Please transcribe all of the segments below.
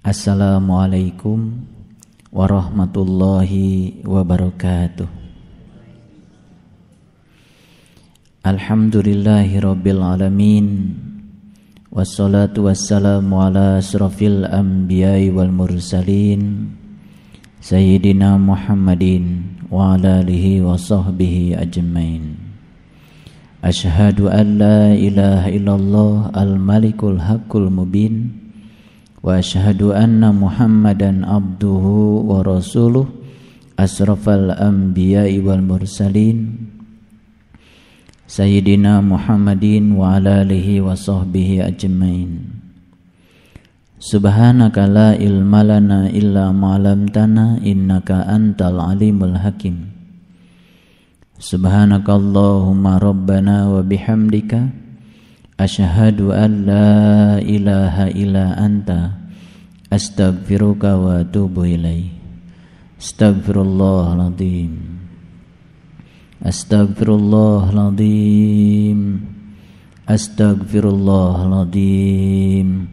Assalamualaikum warahmatullahi wabarakatuh. Alhamdulillahi rabbil alamin. Wassalatu wassalamu ala asrafil anbiya'i wal mursalin Sayyidina Muhammadin wa ala alihi wa sahbihi ajmain. Ashhadu an la ilaha illallah al-malikul haqqul mubin وأشهد أن محمدا عبده ورسوله أشرف الأنبياء والمرسلين سيدنا محمد وعلى آله وصحبه أجمعين. سبحانك لا علم لنا إلا ما علمتنا إنك أنت العليم الحكيم. سبحانك اللهم ربنا وبحمدك Asyhadu an la ilaha illa anta. Astaghfiruka wa atubu ilaih Astaghfirullahaladzim Astaghfirullahaladzim Astaghfirullahaladzim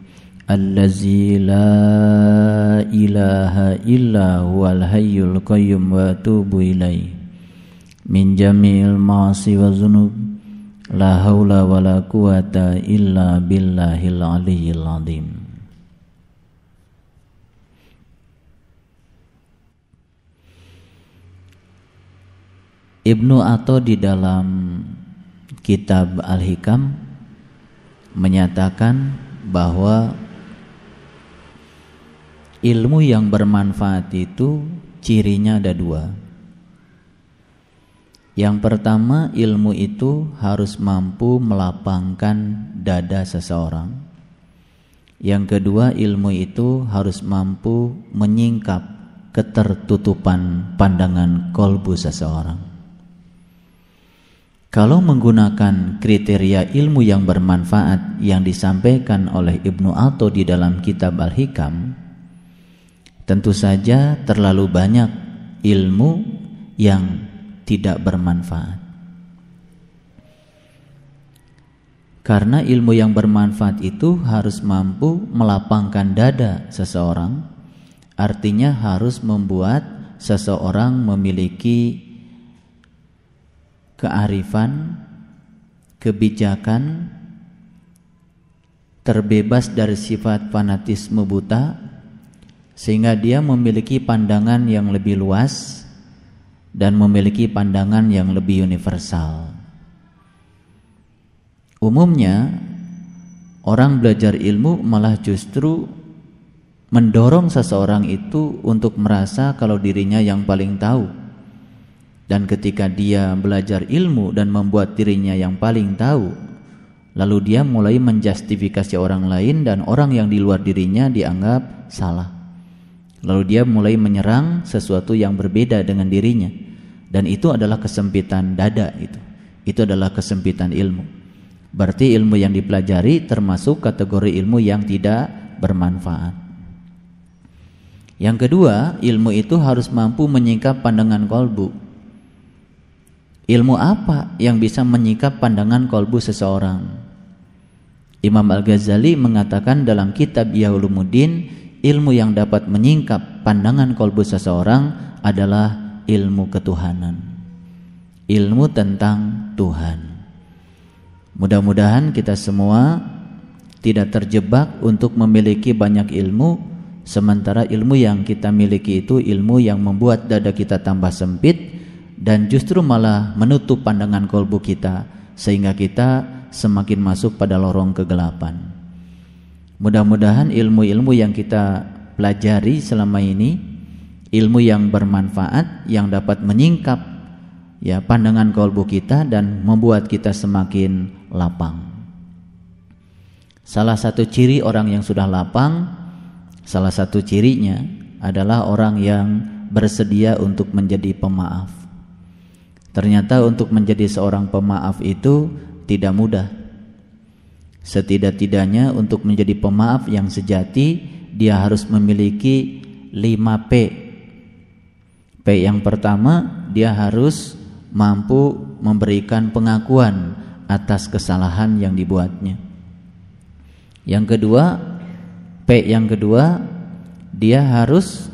Allazi la ilaha illa huwal hayyul qayyum wa atubu ilaih Min jami'il ma'asi wa zunub La haula wa la quwata illa billahil aliyyil azim. Ibnu Atho di dalam kitab Al-Hikam menyatakan bahwa ilmu yang bermanfaat itu cirinya ada dua. Yang pertama, ilmu itu harus mampu melapangkan dada seseorang. Yang kedua, ilmu itu harus mampu menyingkap ketertutupan pandangan kolbu seseorang. Kalau menggunakan kriteria ilmu yang bermanfaat yang disampaikan oleh Ibnu Atho di dalam kitab Al-Hikam, tentu saja terlalu banyak ilmu yang tidak bermanfaat. Karena ilmu yang bermanfaat itu harus mampu melapangkan dada seseorang, artinya harus membuat seseorang memiliki kearifan, kebijakan, terbebas dari sifat fanatisme buta, sehingga dia memiliki pandangan yang lebih luas dan memiliki pandangan yang lebih universal. Umumnya orang belajar ilmu malah justru mendorong seseorang itu untuk merasa kalau dirinya yang paling tahu. Dan ketika dia belajar ilmu dan membuat dirinya yang paling tahu, lalu dia mulai menjustifikasi orang lain dan orang yang di luar dirinya dianggap salah. Lalu dia mulai menyerang sesuatu yang berbeda dengan dirinya dan itu adalah kesempitan dada itu. Itu adalah kesempitan ilmu. Berarti ilmu yang dipelajari termasuk kategori ilmu yang tidak bermanfaat. Yang kedua ilmu itu harus mampu menyingkap pandangan kolbu. Ilmu apa yang bisa menyingkap pandangan kolbu seseorang? Imam Al-Ghazali mengatakan dalam kitab Yaulumuddin ilmu yang dapat menyingkap pandangan kolbu seseorang adalah ilmu ketuhanan. Ilmu tentang Tuhan. Mudah-mudahan kita semua tidak terjebak untuk memiliki banyak ilmu sementara ilmu yang kita miliki itu ilmu yang membuat dada kita tambah sempit dan justru malah menutup pandangan kolbu kita sehingga kita semakin masuk pada lorong kegelapan. Mudah-mudahan ilmu-ilmu yang kita pelajari selama ini ilmu yang bermanfaat yang dapat menyingkap ya pandangan kolbu kita dan membuat kita semakin lapang. Salah satu ciri orang yang sudah lapang, salah satu cirinya adalah orang yang bersedia untuk menjadi pemaaf. Ternyata untuk menjadi seorang pemaaf itu tidak mudah. Setidak-tidaknya untuk menjadi pemaaf yang sejati dia harus memiliki 5 P yang pertama dia harus mampu memberikan pengakuan atas kesalahan yang dibuatnya. Yang kedua, P yang kedua dia harus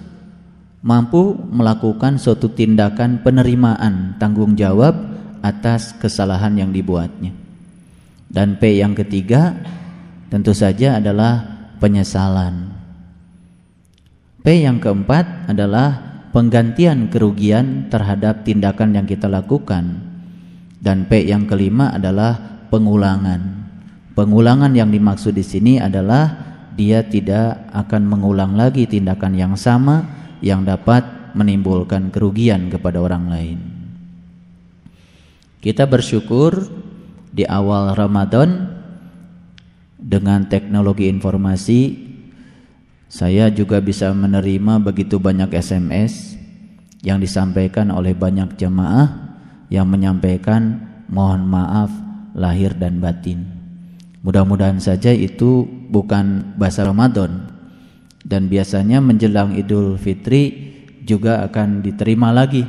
mampu melakukan suatu tindakan penerimaan tanggung jawab atas kesalahan yang dibuatnya. Dan P yang ketiga tentu saja adalah penyesalan. P yang keempat adalah penggantian kerugian terhadap tindakan yang kita lakukan. Dan P yang kelima adalah pengulangan. Pengulangan yang dimaksud di sini adalah dia tidak akan mengulang lagi tindakan yang sama yang dapat menimbulkan kerugian kepada orang lain. Kita bersyukur di awal Ramadan dengan teknologi informasi saya juga bisa menerima begitu banyak SMS yang disampaikan oleh banyak jemaah yang menyampaikan mohon maaf lahir dan batin. Mudah-mudahan saja itu bukan bahasa Ramadan dan biasanya menjelang Idul Fitri juga akan diterima lagi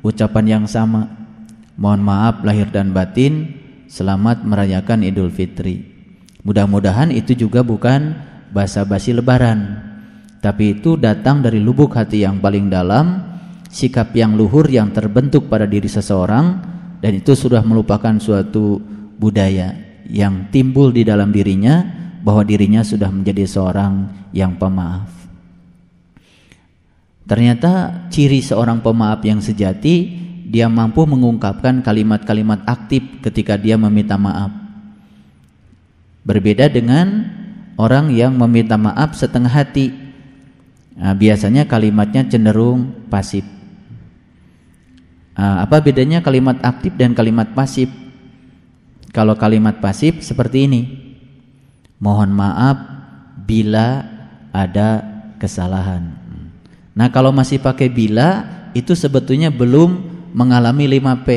ucapan yang sama. Mohon maaf lahir dan batin, selamat merayakan Idul Fitri. Mudah-mudahan itu juga bukan basa-basi lebaran. Tapi itu datang dari lubuk hati yang paling dalam sikap yang luhur yang terbentuk pada diri seseorang dan itu sudah melupakan suatu budaya yang timbul di dalam dirinya bahwa dirinya sudah menjadi seorang yang pemaaf. Ternyata ciri seorang pemaaf yang sejati dia mampu mengungkapkan kalimat-kalimat aktif ketika dia meminta maaf. Berbeda dengan orang yang meminta maaf setengah hati. Nah, biasanya kalimatnya cenderung pasif. Nah, apa bedanya kalimat aktif dan kalimat pasif? Kalau kalimat pasif seperti ini. Mohon maaf bila ada kesalahan. Nah, kalau masih pakai bila itu sebetulnya belum mengalami 5P.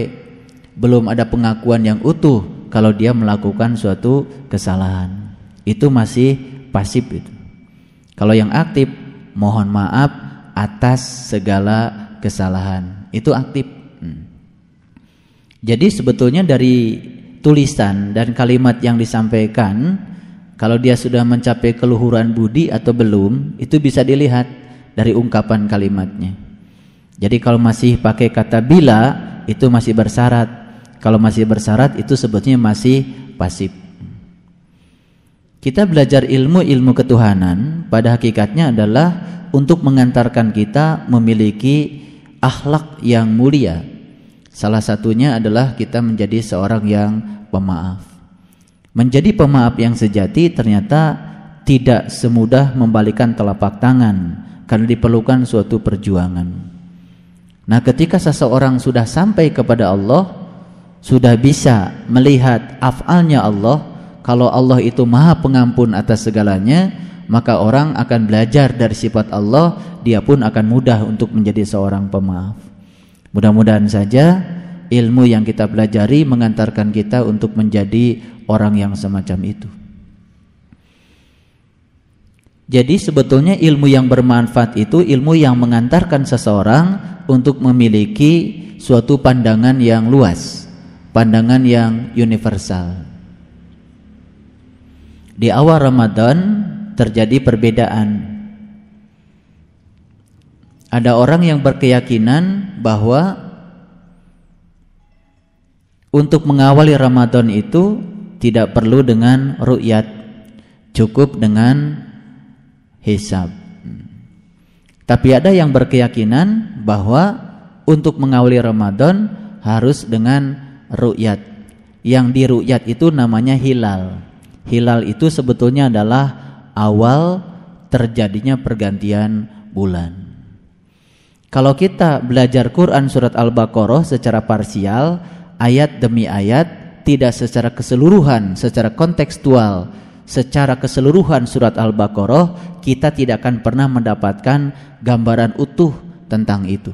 Belum ada pengakuan yang utuh kalau dia melakukan suatu kesalahan itu masih pasif itu. Kalau yang aktif, mohon maaf atas segala kesalahan. Itu aktif. Hmm. Jadi sebetulnya dari tulisan dan kalimat yang disampaikan, kalau dia sudah mencapai keluhuran budi atau belum, itu bisa dilihat dari ungkapan kalimatnya. Jadi kalau masih pakai kata bila, itu masih bersyarat. Kalau masih bersyarat, itu sebetulnya masih pasif. Kita belajar ilmu ilmu ketuhanan pada hakikatnya adalah untuk mengantarkan kita memiliki akhlak yang mulia. Salah satunya adalah kita menjadi seorang yang pemaaf. Menjadi pemaaf yang sejati ternyata tidak semudah membalikan telapak tangan karena diperlukan suatu perjuangan. Nah, ketika seseorang sudah sampai kepada Allah, sudah bisa melihat afalnya Allah, kalau Allah itu maha pengampun atas segalanya maka orang akan belajar dari sifat Allah dia pun akan mudah untuk menjadi seorang pemaaf mudah-mudahan saja ilmu yang kita pelajari mengantarkan kita untuk menjadi orang yang semacam itu jadi sebetulnya ilmu yang bermanfaat itu ilmu yang mengantarkan seseorang untuk memiliki suatu pandangan yang luas, pandangan yang universal. Di awal Ramadan terjadi perbedaan. Ada orang yang berkeyakinan bahwa untuk mengawali Ramadan itu tidak perlu dengan ru'yat, cukup dengan hisab. Tapi ada yang berkeyakinan bahwa untuk mengawali Ramadan harus dengan ru'yat. Yang di ru'yat itu namanya hilal. Hilal itu sebetulnya adalah awal terjadinya pergantian bulan. Kalau kita belajar Quran surat Al-Baqarah secara parsial, ayat demi ayat, tidak secara keseluruhan, secara kontekstual, secara keseluruhan surat Al-Baqarah, kita tidak akan pernah mendapatkan gambaran utuh tentang itu.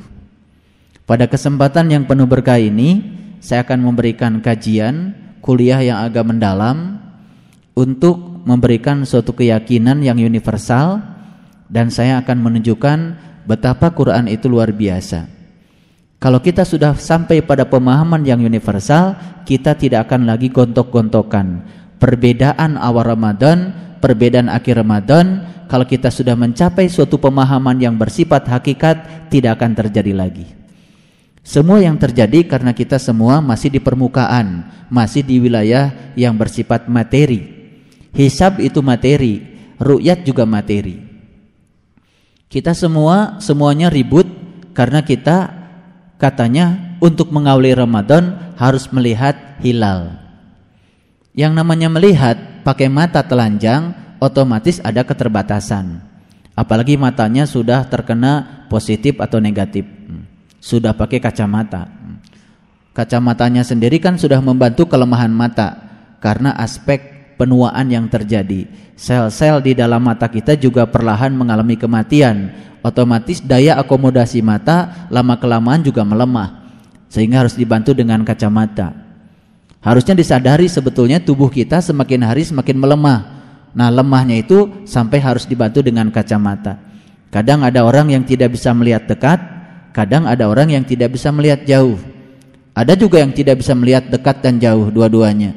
Pada kesempatan yang penuh berkah ini, saya akan memberikan kajian kuliah yang agak mendalam untuk memberikan suatu keyakinan yang universal dan saya akan menunjukkan betapa Quran itu luar biasa. Kalau kita sudah sampai pada pemahaman yang universal, kita tidak akan lagi gontok-gontokan. perbedaan awal Ramadan, perbedaan akhir Ramadan, kalau kita sudah mencapai suatu pemahaman yang bersifat hakikat, tidak akan terjadi lagi. Semua yang terjadi karena kita semua masih di permukaan, masih di wilayah yang bersifat materi. Hisab itu materi, ru'yat juga materi. Kita semua semuanya ribut karena kita katanya untuk mengawali Ramadan harus melihat hilal. Yang namanya melihat pakai mata telanjang otomatis ada keterbatasan. Apalagi matanya sudah terkena positif atau negatif sudah pakai kacamata. Kacamatanya sendiri kan sudah membantu kelemahan mata karena aspek penuaan yang terjadi. Sel-sel di dalam mata kita juga perlahan mengalami kematian. Otomatis daya akomodasi mata lama kelamaan juga melemah. Sehingga harus dibantu dengan kacamata. Harusnya disadari sebetulnya tubuh kita semakin hari semakin melemah. Nah, lemahnya itu sampai harus dibantu dengan kacamata. Kadang ada orang yang tidak bisa melihat dekat, Kadang ada orang yang tidak bisa melihat jauh. Ada juga yang tidak bisa melihat dekat dan jauh dua-duanya.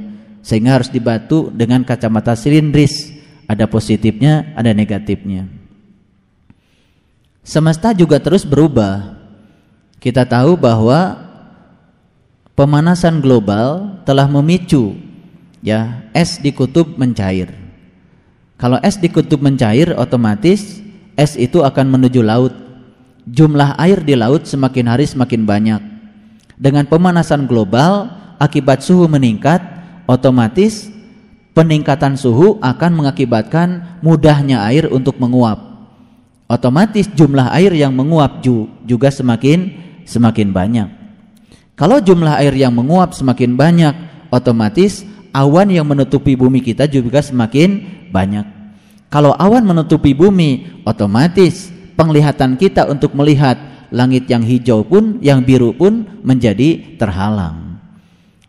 Sehingga harus dibantu dengan kacamata silindris. Ada positifnya, ada negatifnya. Semesta juga terus berubah. Kita tahu bahwa pemanasan global telah memicu ya es di kutub mencair. Kalau es di kutub mencair otomatis es itu akan menuju laut jumlah air di laut semakin hari semakin banyak. Dengan pemanasan global akibat suhu meningkat, otomatis peningkatan suhu akan mengakibatkan mudahnya air untuk menguap. Otomatis jumlah air yang menguap juga semakin semakin banyak. Kalau jumlah air yang menguap semakin banyak, otomatis awan yang menutupi bumi kita juga semakin banyak. Kalau awan menutupi bumi, otomatis penglihatan kita untuk melihat langit yang hijau pun, yang biru pun menjadi terhalang.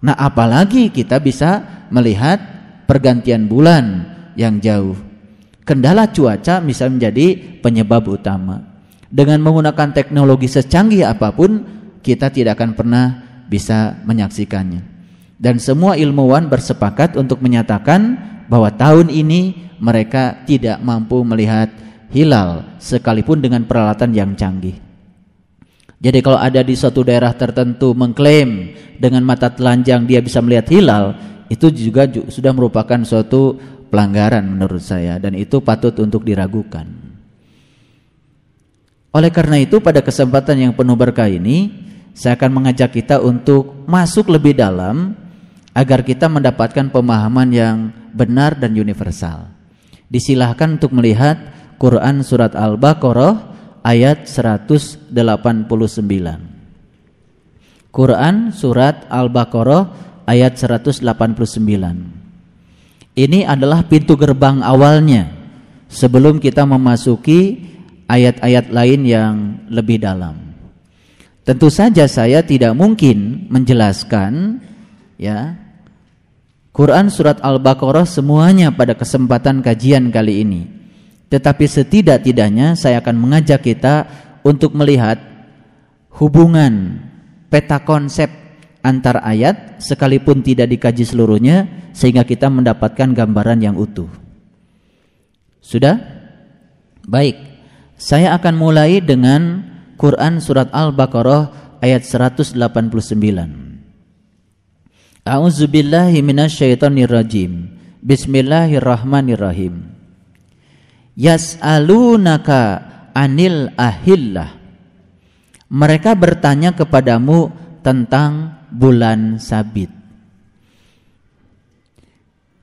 Nah, apalagi kita bisa melihat pergantian bulan yang jauh. Kendala cuaca bisa menjadi penyebab utama. Dengan menggunakan teknologi secanggih apa pun, kita tidak akan pernah bisa menyaksikannya. Dan semua ilmuwan bersepakat untuk menyatakan bahwa tahun ini mereka tidak mampu melihat hilal sekalipun dengan peralatan yang canggih. Jadi kalau ada di suatu daerah tertentu mengklaim dengan mata telanjang dia bisa melihat hilal, itu juga sudah merupakan suatu pelanggaran menurut saya dan itu patut untuk diragukan. Oleh karena itu pada kesempatan yang penuh berkah ini saya akan mengajak kita untuk masuk lebih dalam agar kita mendapatkan pemahaman yang benar dan universal. Disilahkan untuk melihat Quran surat Al-Baqarah ayat 189. Quran surat Al-Baqarah ayat 189. Ini adalah pintu gerbang awalnya sebelum kita memasuki ayat-ayat lain yang lebih dalam. Tentu saja saya tidak mungkin menjelaskan ya Quran surat Al-Baqarah semuanya pada kesempatan kajian kali ini. Tetapi setidak-tidaknya saya akan mengajak kita untuk melihat hubungan peta konsep antar ayat sekalipun tidak dikaji seluruhnya sehingga kita mendapatkan gambaran yang utuh. Sudah? Baik. Saya akan mulai dengan Quran surat Al-Baqarah ayat 189. A'udzubillahi minasyaitonirrajim. Bismillahirrahmanirrahim yas'alunaka anil ahillah. Mereka bertanya kepadamu tentang bulan sabit.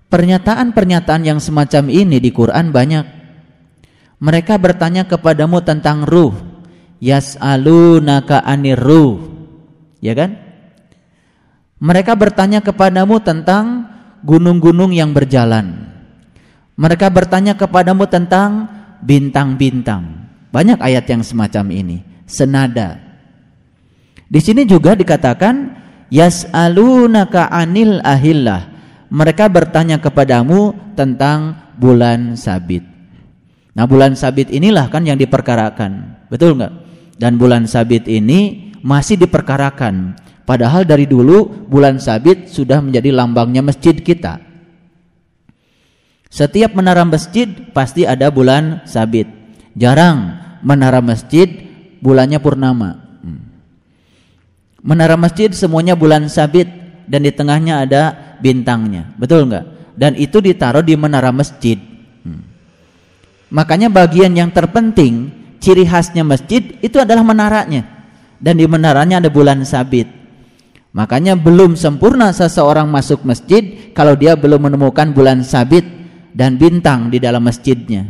Pernyataan-pernyataan yang semacam ini di Quran banyak. Mereka bertanya kepadamu tentang ruh. Yas'alunaka anir ruh. Ya kan? Mereka bertanya kepadamu tentang gunung-gunung yang berjalan mereka bertanya kepadamu tentang bintang-bintang. Banyak ayat yang semacam ini, senada. Di sini juga dikatakan yas'alunaka anil ahillah. Mereka bertanya kepadamu tentang bulan sabit. Nah, bulan sabit inilah kan yang diperkarakan. Betul enggak? Dan bulan sabit ini masih diperkarakan. Padahal dari dulu bulan sabit sudah menjadi lambangnya masjid kita. Setiap menara masjid pasti ada bulan sabit. Jarang menara masjid bulannya purnama. Hmm. Menara masjid semuanya bulan sabit dan di tengahnya ada bintangnya. Betul enggak? Dan itu ditaruh di menara masjid. Hmm. Makanya bagian yang terpenting, ciri khasnya masjid itu adalah menaranya. Dan di menaranya ada bulan sabit. Makanya belum sempurna seseorang masuk masjid kalau dia belum menemukan bulan sabit dan bintang di dalam masjidnya.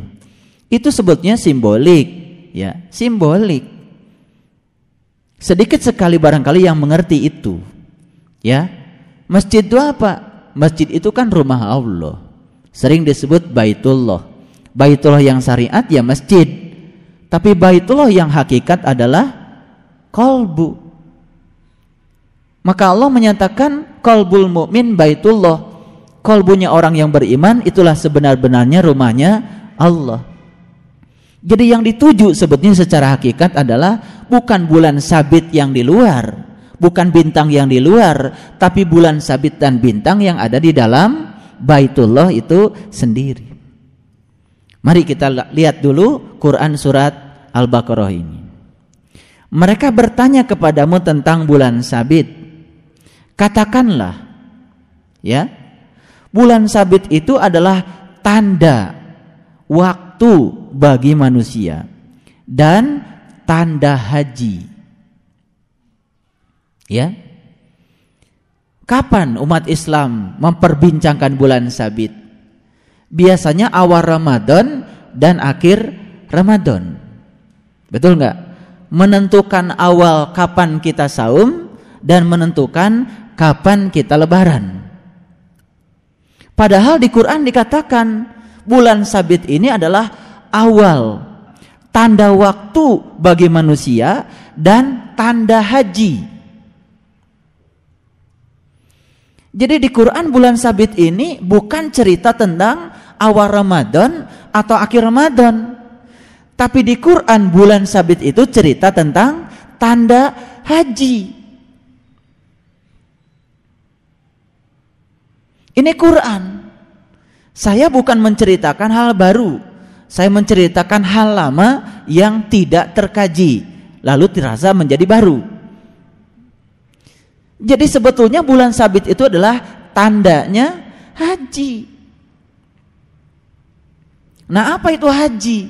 Itu sebutnya simbolik, ya, simbolik. Sedikit sekali barangkali yang mengerti itu. Ya. Masjid itu apa? Masjid itu kan rumah Allah. Sering disebut Baitullah. Baitullah yang syariat ya masjid. Tapi Baitullah yang hakikat adalah kolbu. Maka Allah menyatakan kolbul mukmin Baitullah kolbunya orang yang beriman itulah sebenar-benarnya rumahnya Allah. Jadi yang dituju sebetulnya secara hakikat adalah bukan bulan sabit yang di luar, bukan bintang yang di luar, tapi bulan sabit dan bintang yang ada di dalam Baitullah itu sendiri. Mari kita lihat dulu Quran surat Al-Baqarah ini. Mereka bertanya kepadamu tentang bulan sabit. Katakanlah, ya, Bulan sabit itu adalah tanda waktu bagi manusia dan tanda haji. Ya. Kapan umat Islam memperbincangkan bulan sabit? Biasanya awal Ramadan dan akhir Ramadan. Betul nggak? Menentukan awal kapan kita saum dan menentukan kapan kita lebaran. Padahal di Quran dikatakan bulan sabit ini adalah awal tanda waktu bagi manusia dan tanda haji. Jadi di Quran bulan sabit ini bukan cerita tentang awal Ramadan atau akhir Ramadan. Tapi di Quran bulan sabit itu cerita tentang tanda haji. Ini Quran. Saya bukan menceritakan hal baru. Saya menceritakan hal lama yang tidak terkaji lalu terasa menjadi baru. Jadi sebetulnya bulan sabit itu adalah tandanya haji. Nah, apa itu haji?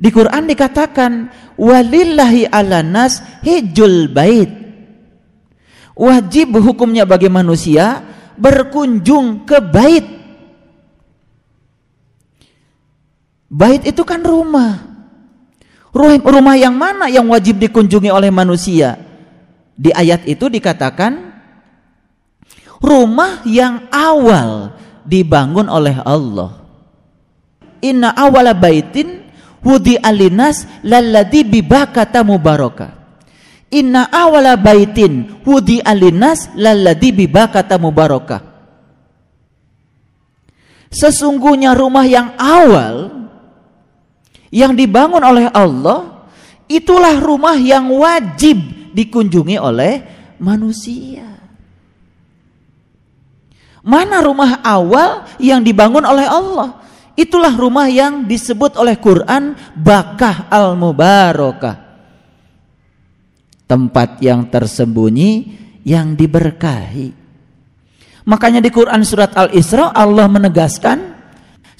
Di Quran dikatakan walillahi ala nas hijul bait. Wajib hukumnya bagi manusia berkunjung ke bait. Bait itu kan rumah. Rumah yang mana yang wajib dikunjungi oleh manusia? Di ayat itu dikatakan rumah yang awal dibangun oleh Allah. Inna awala baitin wudi alinas lalladhi bibakata mubaraka. Inna awala baitin wudi alinas lalladhi bibakata mubarakah. Sesungguhnya rumah yang awal yang dibangun oleh Allah itulah rumah yang wajib dikunjungi oleh manusia. Mana rumah awal yang dibangun oleh Allah? Itulah rumah yang disebut oleh Quran Bakah al-Mubarakah tempat yang tersembunyi yang diberkahi. Makanya di Quran surat Al-Isra Allah menegaskan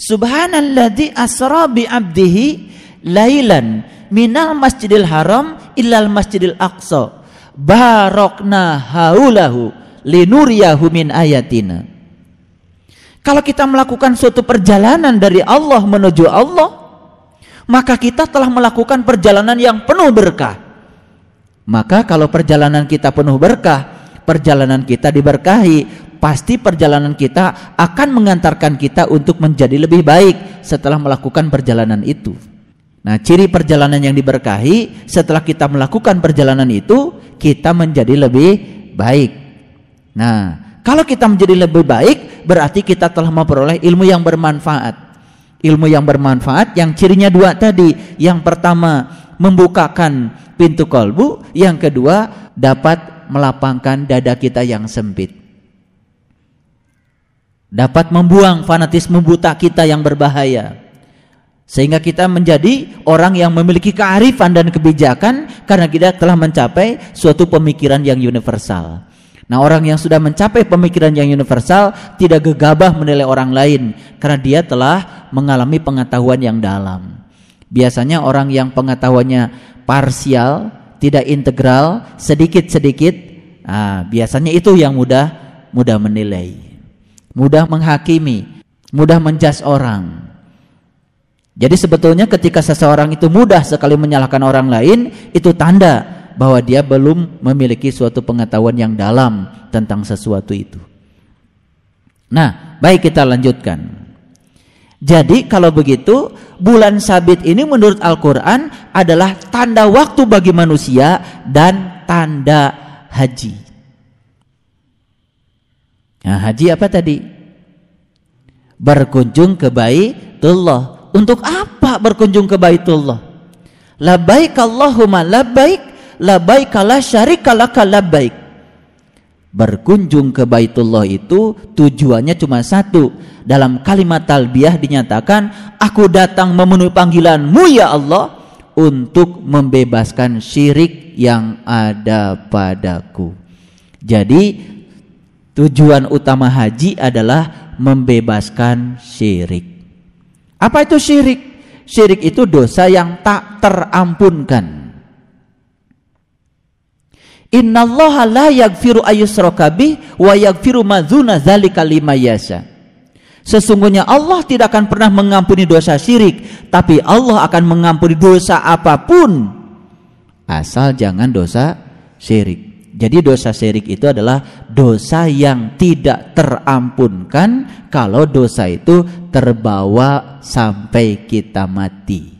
Subhanalladzi asra bi 'abdihi lailan minal masjidil haram ilal masjidil aqsa barokna haulahu linuriyahu min ayatina kalau kita melakukan suatu perjalanan dari Allah menuju Allah maka kita telah melakukan perjalanan yang penuh berkah maka kalau perjalanan kita penuh berkah, perjalanan kita diberkahi, pasti perjalanan kita akan mengantarkan kita untuk menjadi lebih baik setelah melakukan perjalanan itu. Nah, ciri perjalanan yang diberkahi setelah kita melakukan perjalanan itu, kita menjadi lebih baik. Nah, kalau kita menjadi lebih baik, berarti kita telah memperoleh ilmu yang bermanfaat. Ilmu yang bermanfaat yang cirinya dua tadi. Yang pertama, membukakan pintu kolbu, yang kedua dapat melapangkan dada kita yang sempit. dapat membuang fanatisme buta kita yang berbahaya sehingga kita menjadi orang yang memiliki kearifan dan kebijakan karena kita telah mencapai suatu pemikiran yang universal. Nah, orang yang sudah mencapai pemikiran yang universal tidak gegabah menilai orang lain karena dia telah mengalami pengetahuan yang dalam. Biasanya orang yang pengetahuannya parsial, tidak integral, sedikit-sedikit, nah, biasanya itu yang mudah mudah menilai, mudah menghakimi, mudah menjas orang. Jadi sebetulnya ketika seseorang itu mudah sekali menyalahkan orang lain, itu tanda bahwa dia belum memiliki suatu pengetahuan yang dalam tentang sesuatu itu. Nah, baik kita lanjutkan. Jadi kalau begitu, bulan sabit ini menurut Al-Qur'an adalah tanda waktu bagi manusia dan tanda haji. Nah, haji apa tadi? Berkunjung ke Baitullah untuk apa berkunjung ke Baitullah? Labbaik Allahumma labbaik, labbaik la syarika laka labbaik. Berkunjung ke Baitullah itu tujuannya cuma satu. Dalam kalimat talbiyah dinyatakan, aku datang memenuhi panggilanmu ya Allah untuk membebaskan syirik yang ada padaku. Jadi tujuan utama haji adalah membebaskan syirik. Apa itu syirik? Syirik itu dosa yang tak terampunkan. Innallaha la yaghfiru ayyusraka bih wa yaghfiru ma dzuna dzalika yasha. Sesungguhnya Allah tidak akan pernah mengampuni dosa syirik, tapi Allah akan mengampuni dosa apa pun asal jangan dosa syirik. Jadi dosa syirik itu adalah dosa yang tidak terampunkan kalau dosa itu terbawa sampai kita mati.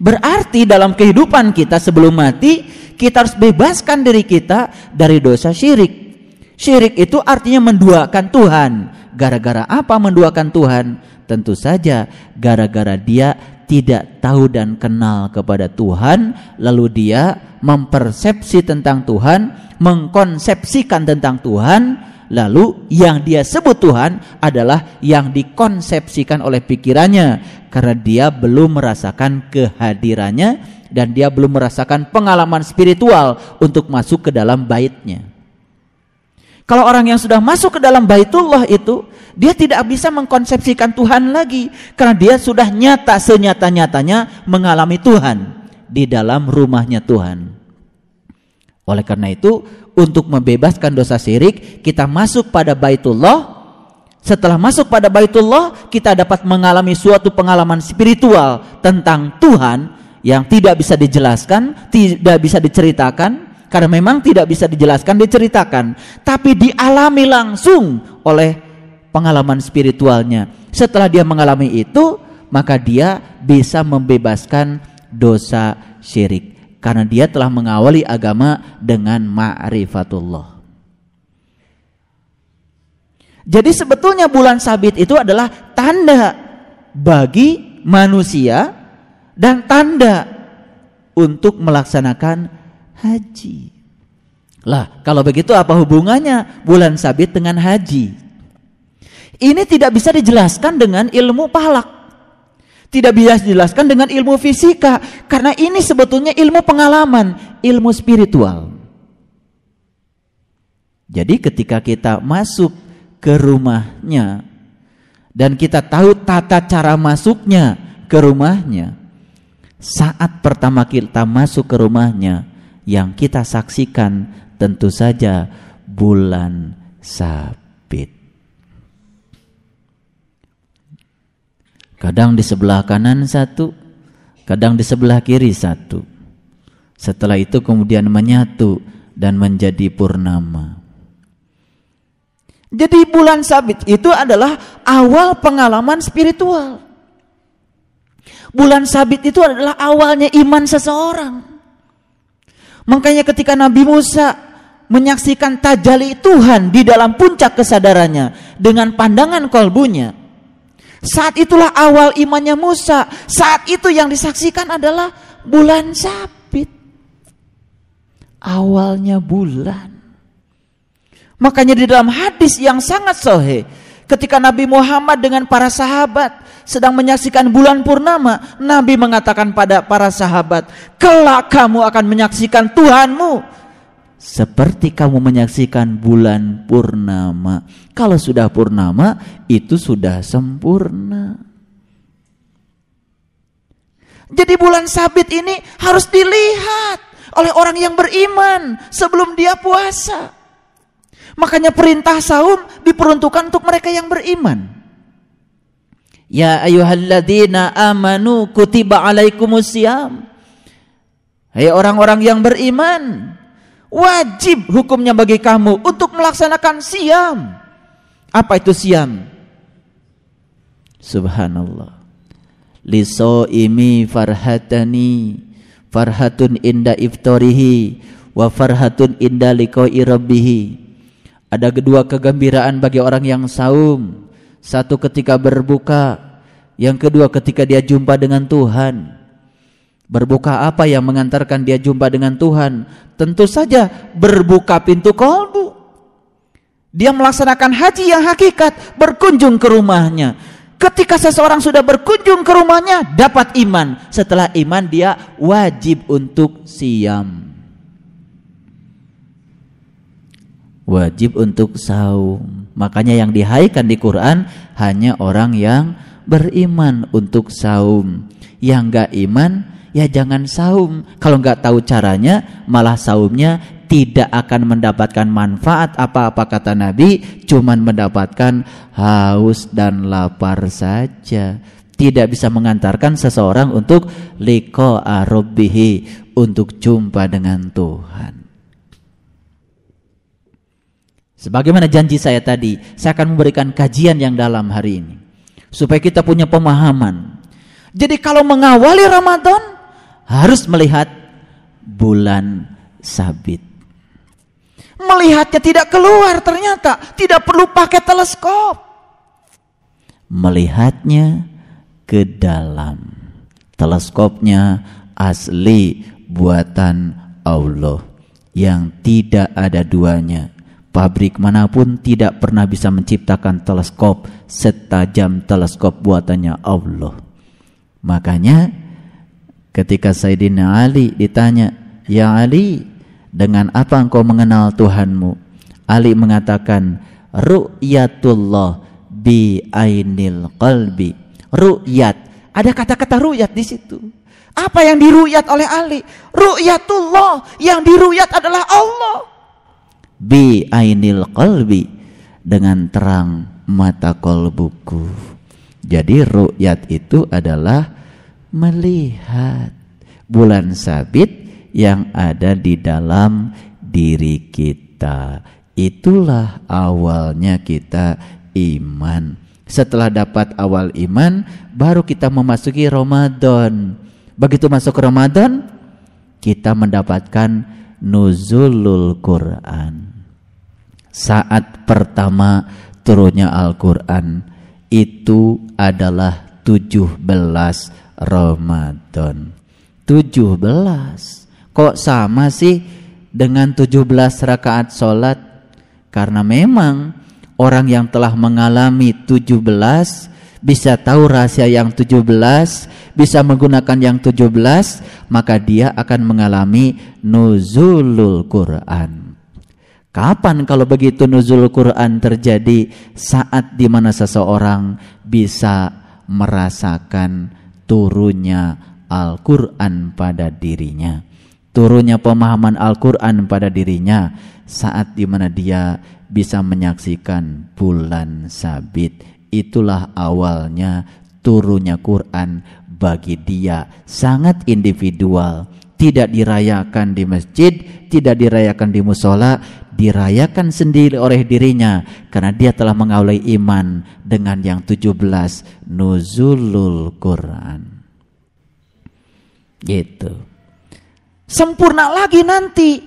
Berarti dalam kehidupan kita sebelum mati kita harus bebaskan diri kita dari dosa syirik. Syirik itu artinya menduakan Tuhan. Gara-gara apa menduakan Tuhan? Tentu saja gara-gara dia tidak tahu dan kenal kepada Tuhan, lalu dia mempersepsi tentang Tuhan, mengkonsepsikan tentang Tuhan, lalu yang dia sebut Tuhan adalah yang dikonsepsikan oleh pikirannya karena dia belum merasakan kehadirannya dan dia belum merasakan pengalaman spiritual untuk masuk ke dalam baitnya. Kalau orang yang sudah masuk ke dalam baitullah itu, dia tidak bisa mengkonsepsikan Tuhan lagi karena dia sudah nyata senyata-nyatanya mengalami Tuhan di dalam rumahnya Tuhan. Oleh karena itu, untuk membebaskan dosa syirik, kita masuk pada baitullah. Setelah masuk pada baitullah, kita dapat mengalami suatu pengalaman spiritual tentang Tuhan yang tidak bisa dijelaskan, tidak bisa diceritakan, karena memang tidak bisa dijelaskan, diceritakan, tapi dialami langsung oleh pengalaman spiritualnya. Setelah dia mengalami itu, maka dia bisa membebaskan dosa syirik karena dia telah mengawali agama dengan ma'rifatullah. Jadi sebetulnya bulan sabit itu adalah tanda bagi manusia dan tanda untuk melaksanakan haji. Lah, kalau begitu apa hubungannya bulan sabit dengan haji? Ini tidak bisa dijelaskan dengan ilmu palak. Tidak bisa dijelaskan dengan ilmu fisika karena ini sebetulnya ilmu pengalaman, ilmu spiritual. Jadi ketika kita masuk ke rumahnya dan kita tahu tata cara masuknya ke rumahnya, saat pertama kita masuk ke rumahnya, yang kita saksikan tentu saja bulan sabit. Kadang di sebelah kanan satu, kadang di sebelah kiri satu. Setelah itu kemudian menyatu dan menjadi purnama. Jadi bulan sabit itu adalah awal pengalaman spiritual. Bulan sabit itu adalah awalnya iman seseorang. Makanya ketika Nabi Musa menyaksikan tajali Tuhan di dalam puncak kesadarannya dengan pandangan kolbunya, saat itulah awal imannya Musa. Saat itu yang disaksikan adalah bulan sabit. Awalnya bulan. Makanya di dalam hadis yang sangat sahih, ketika Nabi Muhammad dengan para sahabat sedang menyaksikan bulan purnama, Nabi mengatakan pada para sahabat, "Kelak kamu akan menyaksikan Tuhanmu seperti kamu menyaksikan bulan purnama. Kalau sudah purnama, itu sudah sempurna." Jadi bulan sabit ini harus dilihat oleh orang yang beriman sebelum dia puasa. Makanya perintah saum diperuntukkan untuk mereka yang beriman. Ya ayyuhalladzina amanu kutiba alaikumusiyam. Hai orang-orang yang beriman, wajib hukumnya bagi kamu untuk melaksanakan siam. Apa itu siam? Subhanallah. Liso imi farhatani farhatun inda iftarihi wa farhatun inda liqa'i rabbih ada kedua kegembiraan bagi orang yang saum. Satu ketika berbuka, yang kedua ketika dia jumpa dengan Tuhan. Berbuka apa yang mengantarkan dia jumpa dengan Tuhan? Tentu saja berbuka pintu kolbu. Dia melaksanakan haji yang hakikat, berkunjung ke rumahnya. Ketika seseorang sudah berkunjung ke rumahnya, dapat iman. Setelah iman dia wajib untuk siam. wajib untuk saum. Makanya yang dihaikan di Quran hanya orang yang beriman untuk saum. Yang enggak iman ya jangan saum. Kalau enggak tahu caranya malah saumnya tidak akan mendapatkan manfaat apa-apa kata Nabi, cuman mendapatkan haus dan lapar saja. Tidak bisa mengantarkan seseorang untuk liko arobihi untuk jumpa dengan Tuhan. Sebagaimana janji saya tadi, saya akan memberikan kajian yang dalam hari ini supaya kita punya pemahaman. Jadi kalau mengawali Ramadan harus melihat bulan sabit. Melihatnya tidak keluar ternyata, tidak perlu pakai teleskop. Melihatnya ke dalam. Teleskopnya asli buatan Allah yang tidak ada duanya Pabrik mana pun tidak pernah bisa menciptakan teleskop setajam teleskop buatannya Allah. Makanya ketika Sayyidina Ali ditanya, "Ya Ali, dengan apa engkau mengenal Tuhanmu?" Ali mengatakan, "Ru'yatullah bi ainil qalbi." Ru'yat. Ada kata-kata ru'yat di situ. Apa yang diruyat oleh Ali? Ru'yatullah. Yang diruyat adalah Allah bi ainil qalbi dengan terang mata kolbuku. Jadi ru'yat itu adalah melihat bulan sabit yang ada di dalam diri kita. Itulah awalnya kita iman. Setelah dapat awal iman, baru kita memasuki Ramadan. Begitu masuk Ramadan, kita mendapatkan nuzulul Quran saat pertama turunnya Al-Quran itu adalah 17 Ramadan. 17 kok sama sih dengan 17 rakaat sholat? Karena memang orang yang telah mengalami 17 bisa tahu rahasia yang 17 bisa menggunakan yang 17 maka dia akan mengalami nuzulul Quran. Kapan kalau begitu nuzul Quran terjadi? Saat di mana seseorang bisa merasakan turunnya Al-Quran pada dirinya. Turunnya pemahaman Al-Quran pada dirinya saat di mana dia bisa menyaksikan bulan sabit. Itulah awalnya turunnya Quran bagi dia sangat individual tidak dirayakan di masjid, tidak dirayakan di musola, dirayakan sendiri oleh dirinya karena dia telah mengawali iman dengan yang 17 nuzulul Quran. Gitu. Sempurna lagi nanti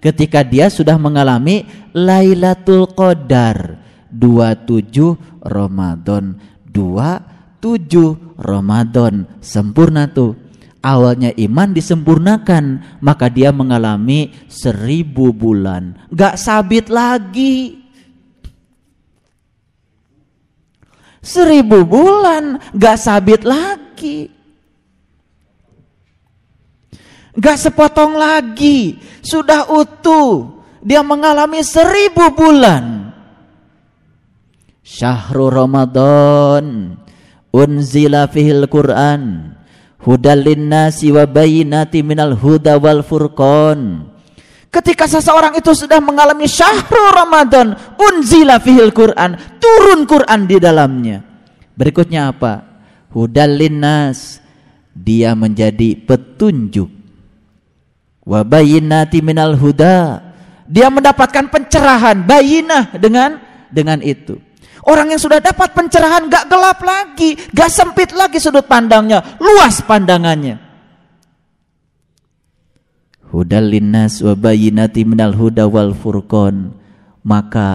ketika dia sudah mengalami Lailatul Qadar 27 Ramadan 27 Ramadan sempurna tuh awalnya iman disempurnakan maka dia mengalami seribu bulan. Gak sabit lagi. Seribu bulan gak sabit lagi. Gak sepotong lagi. Sudah utuh. Dia mengalami seribu bulan. Syahrul ramadan. Unzila fihil quran hudal linnasi wa bayinati minal huda wal furqan. Ketika seseorang itu sudah mengalami syahrul Ramadan unzila fihil Quran turun Quran di dalamnya. Berikutnya apa? Hudal linnas dia menjadi petunjuk. Wa bayinati minal huda dia mendapatkan pencerahan bayinah dengan dengan itu Orang yang sudah dapat pencerahan gak gelap lagi, gak sempit lagi sudut pandangnya, luas pandangannya. Hudal linnas wa bayinati minal huda wal. Maka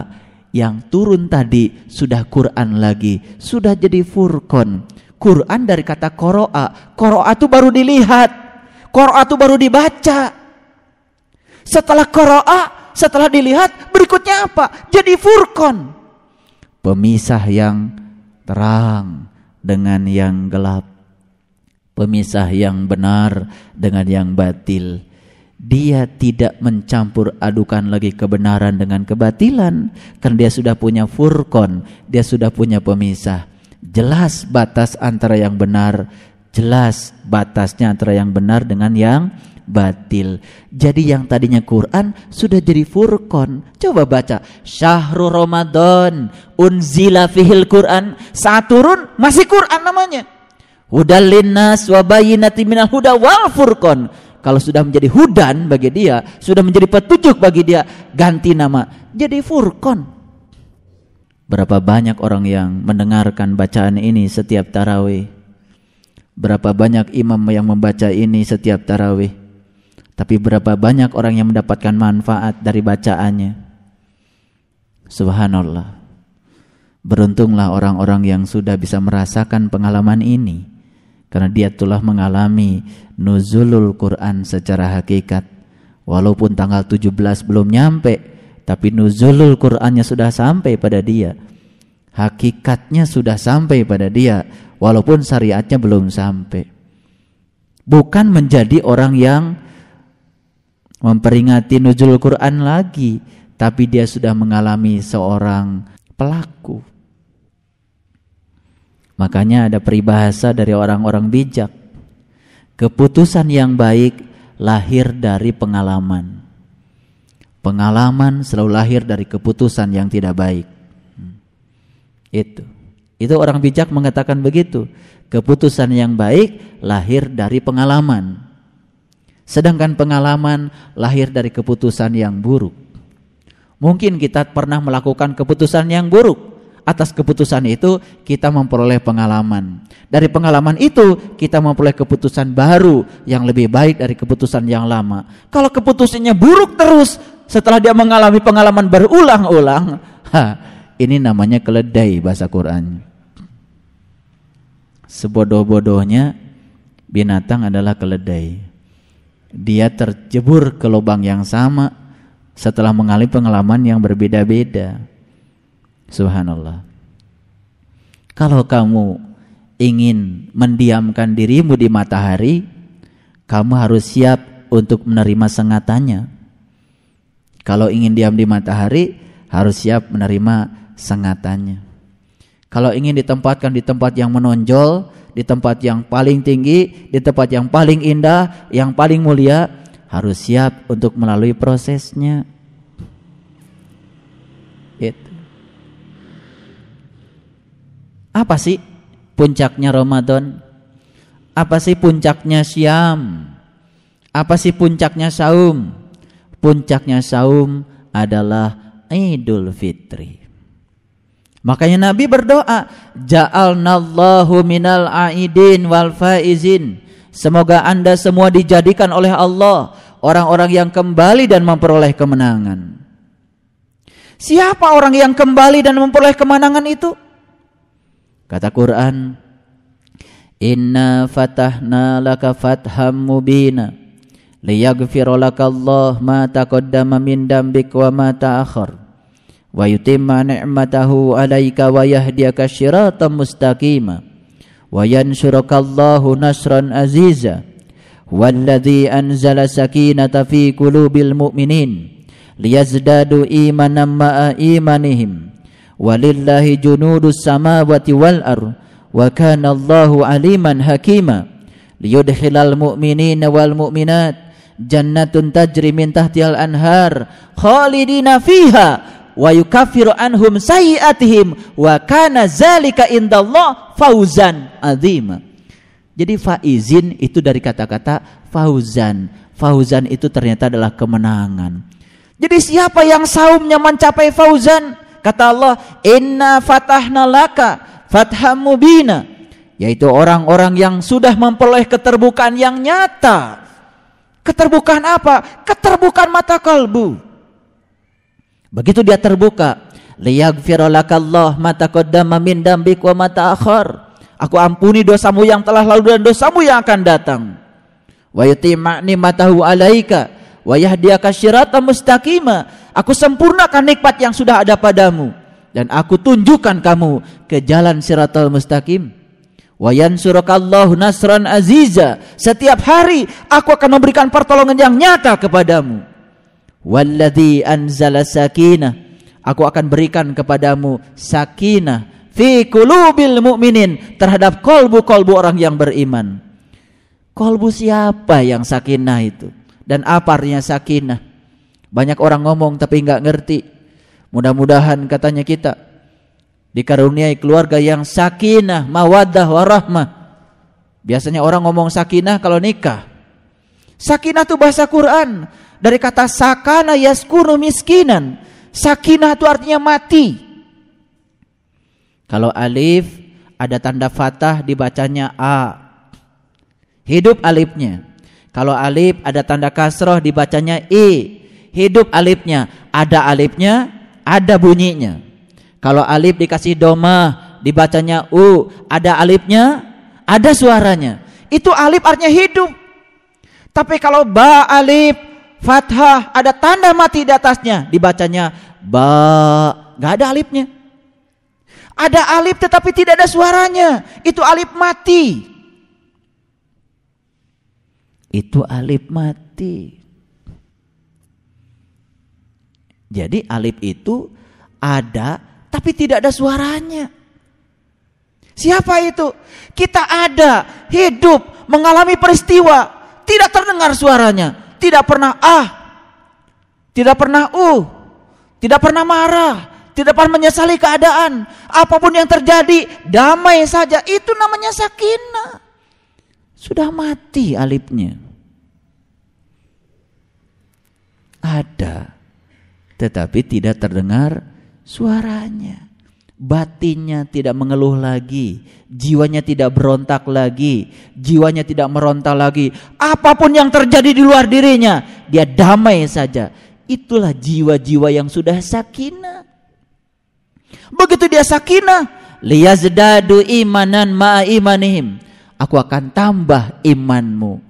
yang turun tadi sudah Quran lagi, sudah jadi furqan. Quran dari kata koroa, koroa itu baru dilihat, koroa itu baru dibaca. Setelah koroa, setelah dilihat, berikutnya apa? Jadi furqan pemisah yang terang dengan yang gelap, pemisah yang benar dengan yang batil. Dia tidak mencampur adukan lagi kebenaran dengan kebatilan, karena dia sudah punya furkon, dia sudah punya pemisah. Jelas batas antara yang benar, jelas batasnya antara yang benar dengan yang batil. Jadi yang tadinya Quran sudah jadi furqan. Coba baca Syahrul Ramadan unzila fihil Quran. Saat turun masih Quran namanya. Hudal linnas wa bayyinati huda wal furqan. Kalau sudah menjadi hudan bagi dia, sudah menjadi petunjuk bagi dia, ganti nama jadi furqan. Berapa banyak orang yang mendengarkan bacaan ini setiap tarawih? Berapa banyak imam yang membaca ini setiap tarawih? Tapi berapa banyak orang yang mendapatkan manfaat dari bacaannya? Subhanallah. Beruntunglah orang-orang yang sudah bisa merasakan pengalaman ini karena dia telah mengalami nuzulul Quran secara hakikat. Walaupun tanggal 17 belum nyampe, tapi nuzulul Qurannya sudah sampai pada dia. Hakikatnya sudah sampai pada dia walaupun syariatnya belum sampai. Bukan menjadi orang yang memperingati nuzul Quran lagi, tapi dia sudah mengalami seorang pelaku. Makanya ada peribahasa dari orang-orang bijak. Keputusan yang baik lahir dari pengalaman. Pengalaman selalu lahir dari keputusan yang tidak baik. Hmm. Itu. Itu orang bijak mengatakan begitu. Keputusan yang baik lahir dari pengalaman. Sedangkan pengalaman lahir dari keputusan yang buruk. Mungkin kita pernah melakukan keputusan yang buruk. Atas keputusan itu kita memperoleh pengalaman. Dari pengalaman itu kita memperoleh keputusan baru yang lebih baik dari keputusan yang lama. Kalau keputusannya buruk terus setelah dia mengalami pengalaman berulang-ulang, ini namanya keledai bahasa Quran. Sebodoh-bodohnya binatang adalah keledai dia terjebur ke lubang yang sama setelah mengalami pengalaman yang berbeda-beda. Subhanallah. Kalau kamu ingin mendiamkan dirimu di matahari, kamu harus siap untuk menerima sengatannya. Kalau ingin diam di matahari, harus siap menerima sengatannya. Kalau ingin ditempatkan di tempat yang menonjol, di tempat yang paling tinggi, di tempat yang paling indah, yang paling mulia, harus siap untuk melalui prosesnya. Itu. Apa sih puncaknya Ramadan? Apa sih puncaknya Syam? Apa sih puncaknya saum? Puncaknya saum adalah Idul Fitri. Makanya Nabi berdoa, "Ja'alnallahu minal aidin wal faizin." Semoga Anda semua dijadikan oleh Allah orang-orang yang kembali dan memperoleh kemenangan. Siapa orang yang kembali dan memperoleh kemenangan itu? Kata Quran, Inna fatahna laka fatham mubina liyaghfira laka Allah ma taqaddama min dambik wa ma ta'akhir wa yutimma ni'matahu 'alaika wa yahdiyaka siratan mustaqima wa yansuraka Allahu nasran aziza والذي أنزل سكينة في قلوب المؤمنين ليزدادوا إيمانا مع إيمانهم ولله جنود السماوات والأرض وكان الله عليما حكيما ليدخل المؤمنين والمؤمنات جنة تجري من تحتها الأنهار خالدين فيها wa yukafiru anhum sayiatihim wa kana zalika indallah fauzan adzim Jadi faizin itu dari kata-kata fauzan. Fauzan itu ternyata adalah kemenangan. Jadi siapa yang saumnya mencapai fauzan? Kata Allah, "Inna fatahna laka fatham mubina." Yaitu orang-orang yang sudah memperoleh keterbukaan yang nyata. Keterbukaan apa? Keterbukaan mata kalbu. Begitu dia terbuka, liyaghfira lakallah mata qaddama min dambik wa mata akhar. Aku ampuni dosamu yang telah lalu dan dosamu yang akan datang. Wa yutimma matahu alaika wa yahdiyaka syiratan mustaqima. Aku sempurnakan nikmat yang sudah ada padamu dan aku tunjukkan kamu ke jalan siratal mustaqim. Wa yansurakallahu nasran aziza. Setiap hari aku akan memberikan pertolongan yang nyata kepadamu. Walladzi anzala sakinah. Aku akan berikan kepadamu sakinah fi qulubil mu'minin terhadap kolbu-kolbu orang yang beriman. Kolbu siapa yang sakinah itu? Dan apa artinya sakinah? Banyak orang ngomong tapi nggak ngerti. Mudah-mudahan katanya kita dikaruniai keluarga yang sakinah, mawaddah, warahmah. Biasanya orang ngomong sakinah kalau nikah. Sakinah itu bahasa Quran dari kata sakana yaskunu miskinan. Sakinah itu artinya mati. Kalau alif ada tanda fathah dibacanya a. Hidup alifnya. Kalau alif ada tanda kasroh dibacanya i. Hidup alifnya. Ada alifnya, ada bunyinya. Kalau alif dikasih doma dibacanya u. Ada alifnya, ada suaranya. Itu alif artinya hidup. Tapi kalau ba alif fathah ada tanda mati di atasnya dibacanya ba, nggak ada alifnya. Ada alif tetapi tidak ada suaranya. Itu alif mati. Itu alif mati. Jadi alif itu ada tapi tidak ada suaranya. Siapa itu? Kita ada, hidup, mengalami peristiwa, tidak terdengar suaranya, tidak pernah ah, tidak pernah uh, tidak pernah marah, tidak pernah menyesali keadaan. Apa pun yang terjadi, damai saja. Itu namanya sakinah. Sudah mati alipnya. Ada, tetapi tidak terdengar suaranya. Batinnya tidak mengeluh lagi, jiwanya tidak berontak lagi, jiwanya tidak meronta lagi. Apa pun yang terjadi di luar dirinya, dia damai saja. Itulah jiwa-jiwa yang sudah sakinah. Begitu dia sakinah, liyazdadu imanan ma'a imanihim. Aku akan tambah imanmu.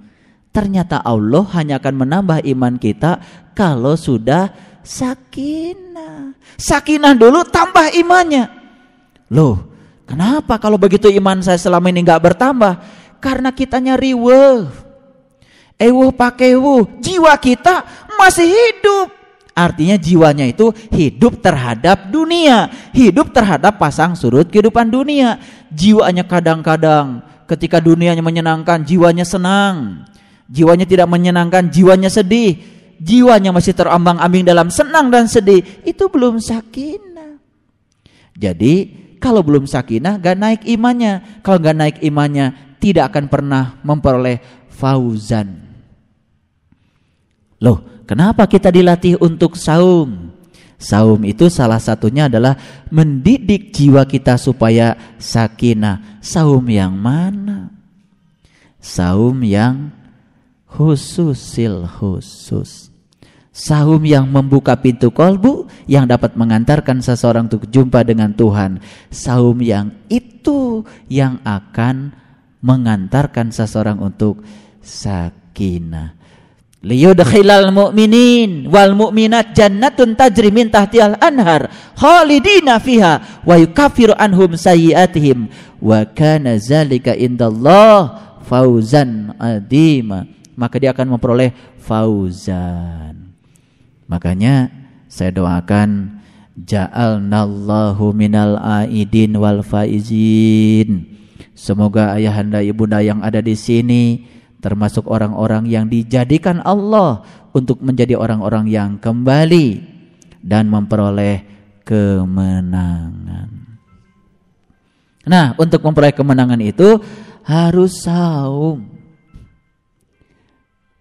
Ternyata Allah hanya akan menambah iman kita kalau sudah sakinah. Sakinah dulu tambah imannya. Loh, kenapa kalau begitu iman saya selama ini nggak bertambah? Karena kitanya. Ewuh pakai wuh, jiwa kita masih hidup. Artinya jiwanya itu hidup terhadap dunia, hidup terhadap pasang surut kehidupan dunia. Jiwanya kadang-kadang ketika dunianya menyenangkan, jiwanya senang. Jiwanya tidak menyenangkan, jiwanya sedih. Jiwanya masih terombang-ambing dalam senang dan sedih. Itu belum sakinah. Jadi kalau belum sakinah gak naik imannya. Kalau gak naik imannya tidak akan pernah memperoleh fauzan. Loh, Kenapa kita dilatih untuk saum? Saum itu salah satunya adalah mendidik jiwa kita supaya sakinah. Saum yang mana? Saum yang khususil khusus. Saum yang membuka pintu kolbu yang dapat mengantarkan seseorang untuk jumpa dengan Tuhan. Saum yang itu yang akan mengantarkan seseorang untuk sakinah. Liyudkhilal mu'minin wal mu'minat jannatun tajri min tahtihal anhar khalidina fiha wa yukaffiru anhum sayyi'atihim. Wa kana zalika indallah fauzan adima. Maka dia akan memperoleh fauzan makanya saya doakan ja'alnallahu minal aidin wal faizin semoga ayahanda ibunda yang ada di sini termasuk orang-orang yang dijadikan Allah untuk menjadi orang-orang yang kembali dan memperoleh kemenangan. Nah, untuk memperoleh kemenangan itu harus saum.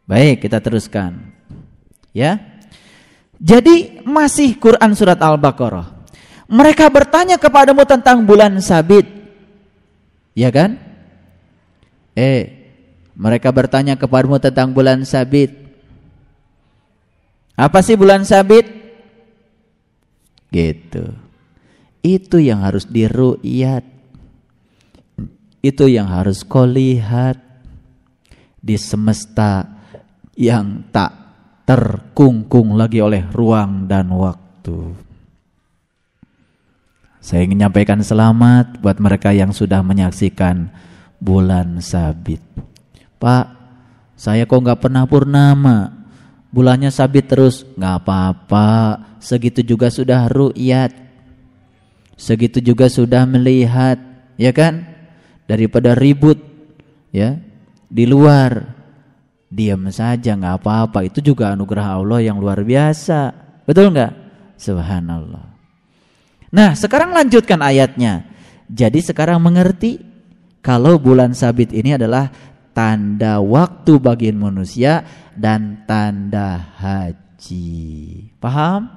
Baik, kita teruskan. Ya. Jadi masih Quran surat Al-Baqarah. Mereka bertanya kepadamu tentang bulan sabit. Ya kan? Eh, mereka bertanya kepadamu tentang bulan sabit. Apa sih bulan sabit? Gitu. Itu yang harus diru'yat. Itu yang harus kau lihat di semesta yang tak terkungkung lagi oleh ruang dan waktu. Saya ingin menyampaikan selamat buat mereka yang sudah menyaksikan bulan sabit. Pak, saya kok nggak pernah purnama. Bulannya sabit terus, nggak apa-apa. Segitu juga sudah ru'yat. Segitu juga sudah melihat, ya kan? Daripada ribut, ya di luar. Diam saja nggak apa-apa. Itu juga anugerah Allah yang luar biasa. Betul nggak? Subhanallah. Nah, sekarang lanjutkan ayatnya. Jadi sekarang mengerti kalau bulan sabit ini adalah tanda waktu bagi manusia dan tanda haji. Paham?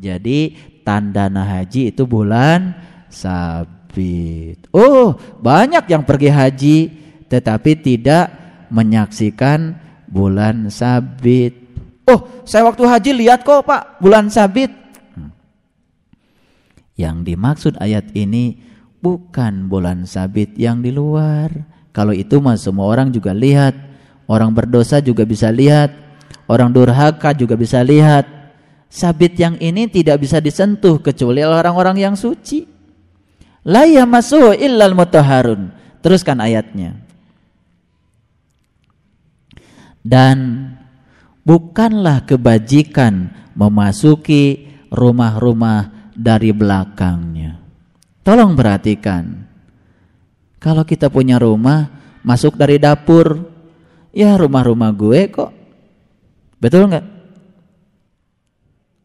Jadi tanda haji itu bulan sabit. Oh, banyak yang pergi haji tetapi tidak menyaksikan bulan sabit. Oh, saya waktu haji lihat kok Pak, bulan sabit. Hmm. Yang dimaksud ayat ini bukan bulan sabit yang di luar kalau itu mah semua orang juga lihat. Orang berdosa juga bisa lihat. Orang durhaka juga bisa lihat. Sabit yang ini tidak bisa disentuh kecuali orang-orang yang suci. La yamassuhu illal mutahharun. Teruskan ayatnya. Dan bukanlah kebajikan memasuki rumah-rumah dari belakangnya. Tolong perhatikan. Kalau kita punya rumah, masuk dari dapur, ya rumah-rumah gue kok. Betul nggak?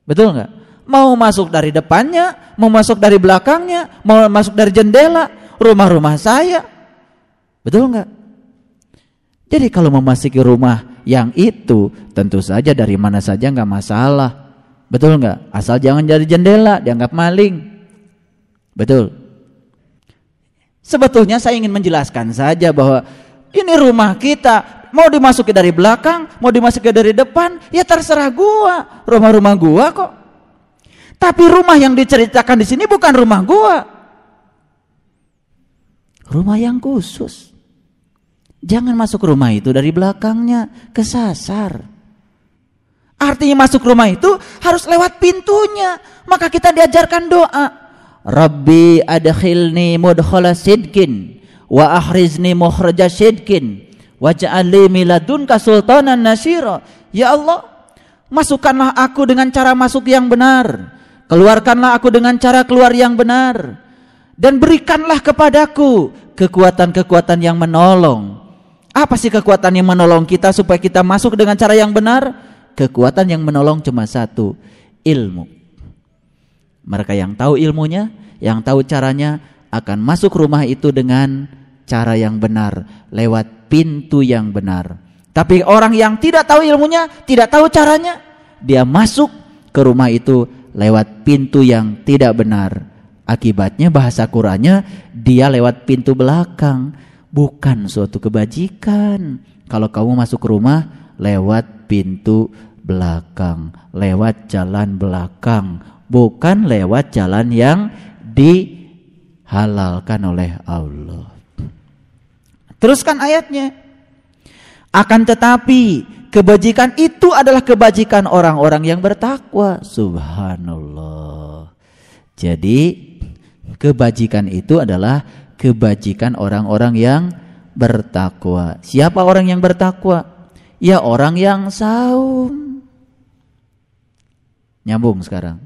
Betul nggak? Mau masuk dari depannya, mau masuk dari belakangnya, mau masuk dari jendela, rumah-rumah saya. Betul nggak? Jadi kalau memasuki rumah yang itu, tentu saja dari mana saja nggak masalah. Betul nggak? Asal jangan dari jendela, dianggap maling. Betul. Sebetulnya saya ingin menjelaskan saja bahwa ini rumah kita, mau dimasuki dari belakang, mau dimasuki dari depan, ya terserah gua. Rumah-rumah gua kok. Tapi rumah yang diceritakan di sini bukan rumah gua. Rumah yang khusus. Jangan masuk rumah itu dari belakangnya, kesasar. Artinya masuk rumah itu harus lewat pintunya. Maka kita diajarkan doa. Rabbi adkhilni mudkhala sidkin wa ahrizni mukhraja sidkin waj'al li miladunka sultanan nasira. Ya Allah, masukkanlah aku dengan cara masuk yang benar. Keluarkanlah aku dengan cara keluar yang benar. Dan berikanlah kepadaku kekuatan-kekuatan yang menolong. Apa sih kekuatan yang menolong kita supaya kita masuk dengan cara yang benar? Kekuatan yang menolong cuma satu, ilmu. Mereka yang tahu ilmunya, yang tahu caranya akan masuk rumah itu dengan cara yang benar, lewat pintu yang benar. Tapi orang yang tidak tahu ilmunya, tidak tahu caranya, dia masuk ke rumah itu lewat pintu yang tidak benar. Akibatnya bahasa Qurannya dia lewat pintu belakang, bukan suatu kebajikan. Kalau kamu masuk rumah lewat pintu belakang, lewat jalan belakang, bukan lewat jalan yang dihalalkan oleh Allah. Teruskan ayatnya. Akan tetapi kebajikan itu adalah kebajikan orang-orang yang bertakwa. Subhanallah. Jadi kebajikan itu adalah kebajikan orang-orang yang bertakwa. Siapa orang yang bertakwa? Ya orang yang saum. Nyambung sekarang.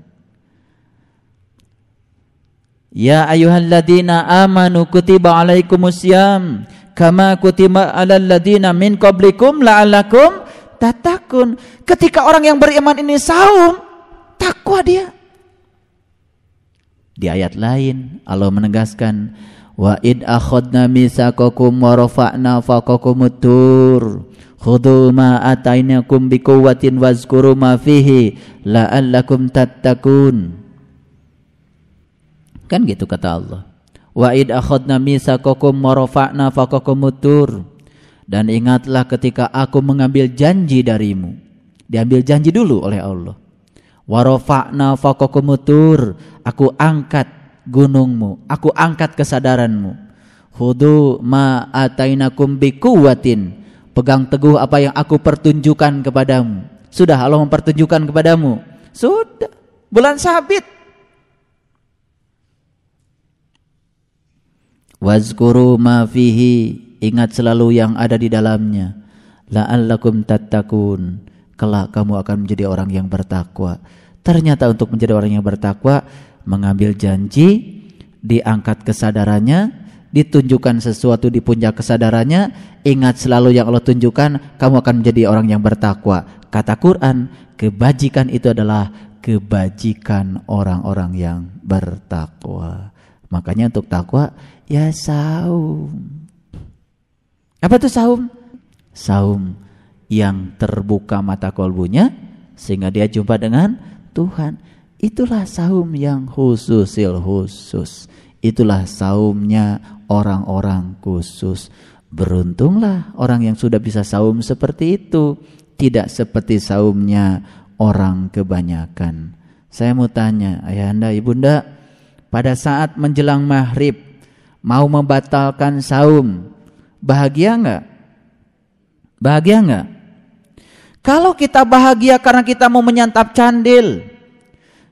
Ya ayyuhalladzina amanu kutiba alaikumusiyam kama kutiba alal ladzina min qablikum la'allakum tatakun. Ketika orang yang beriman ini saum, takwa dia. Di ayat lain Allah menegaskan Wa id akhadna misaqakum wa rafa'na faqakumut tur. Khudhu ma atainakum biquwwatin wazkuru ma fihi la'allakum tattaqun. Kan gitu kata Allah. Wa id akhadna misaqakum wa rafa'na faqakumut tur. Dan ingatlah ketika aku mengambil janji darimu. Diambil janji dulu oleh Allah. Wa rafa'na faqakumut tur. Aku angkat gunungmu, aku angkat kesadaranmu. Hudu ma atainakum bikuwatin. Pegang teguh apa yang aku pertunjukkan kepadamu. Sudah Allah mempertunjukkan kepadamu. Sudah. Bulan sabit. Wazkuru ma fihi. Ingat selalu yang ada di dalamnya. La'allakum tattakun. Kelak kamu akan menjadi orang yang bertakwa. Ternyata untuk menjadi orang yang bertakwa mengambil janji, diangkat kesadarannya, ditunjukkan sesuatu di puncak kesadarannya, ingat selalu yang Allah tunjukkan, kamu akan menjadi orang yang bertakwa. Kata Quran, kebajikan itu adalah kebajikan orang-orang yang bertakwa. Makanya untuk takwa ya saum. Apa itu saum? Saum yang terbuka mata kolbunya sehingga dia jumpa dengan Tuhan. Itulah saum yang khususil khusus. Itulah saumnya orang-orang khusus. Beruntunglah orang yang sudah bisa saum seperti itu. Tidak seperti saumnya orang kebanyakan. Saya mau tanya, ayahanda, ibunda, pada saat menjelang maghrib, mau membatalkan saum, bahagia enggak? Bahagia enggak? Kalau kita bahagia karena kita mau menyantap candil,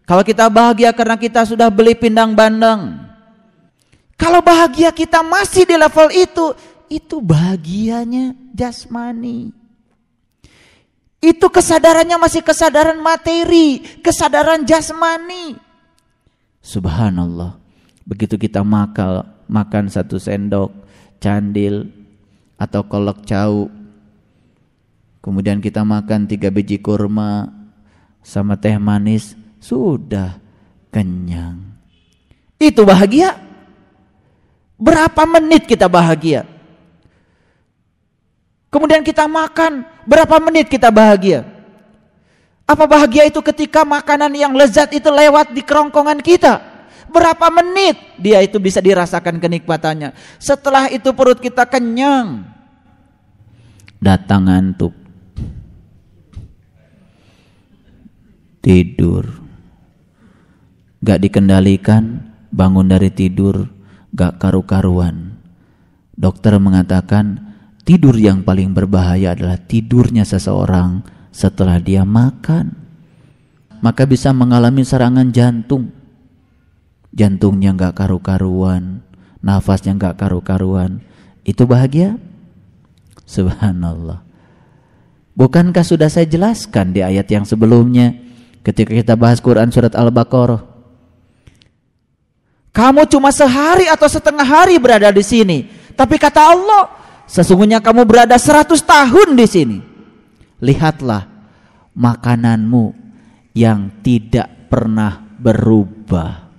kalau kita bahagia karena kita sudah beli pindang bandeng. Kalau bahagia kita masih di level itu, itu bahagianya jasmani. Itu kesadarannya masih kesadaran materi, kesadaran jasmani. Subhanallah. Begitu kita makan, makan satu sendok candil atau kolak cau, kemudian kita makan tiga biji kurma sama teh manis, sudah kenyang. Itu bahagia. Berapa menit kita bahagia? Kemudian kita makan, berapa menit kita bahagia? Apa bahagia itu ketika makanan yang lezat itu lewat di kerongkongan kita? Berapa menit dia itu bisa dirasakan kenikmatannya? Setelah itu perut kita kenyang. Datang ngantuk. Tidur gak dikendalikan, bangun dari tidur, gak karu-karuan. Dokter mengatakan tidur yang paling berbahaya adalah tidurnya seseorang setelah dia makan. Maka bisa mengalami serangan jantung. Jantungnya gak karu-karuan, nafasnya gak karu-karuan. Itu bahagia? Subhanallah. Bukankah sudah saya jelaskan di ayat yang sebelumnya ketika kita bahas Quran surat Al-Baqarah kamu cuma sehari atau setengah hari berada di sini. Tapi kata Allah, sesungguhnya kamu berada seratus tahun di sini. Lihatlah makananmu yang tidak pernah berubah.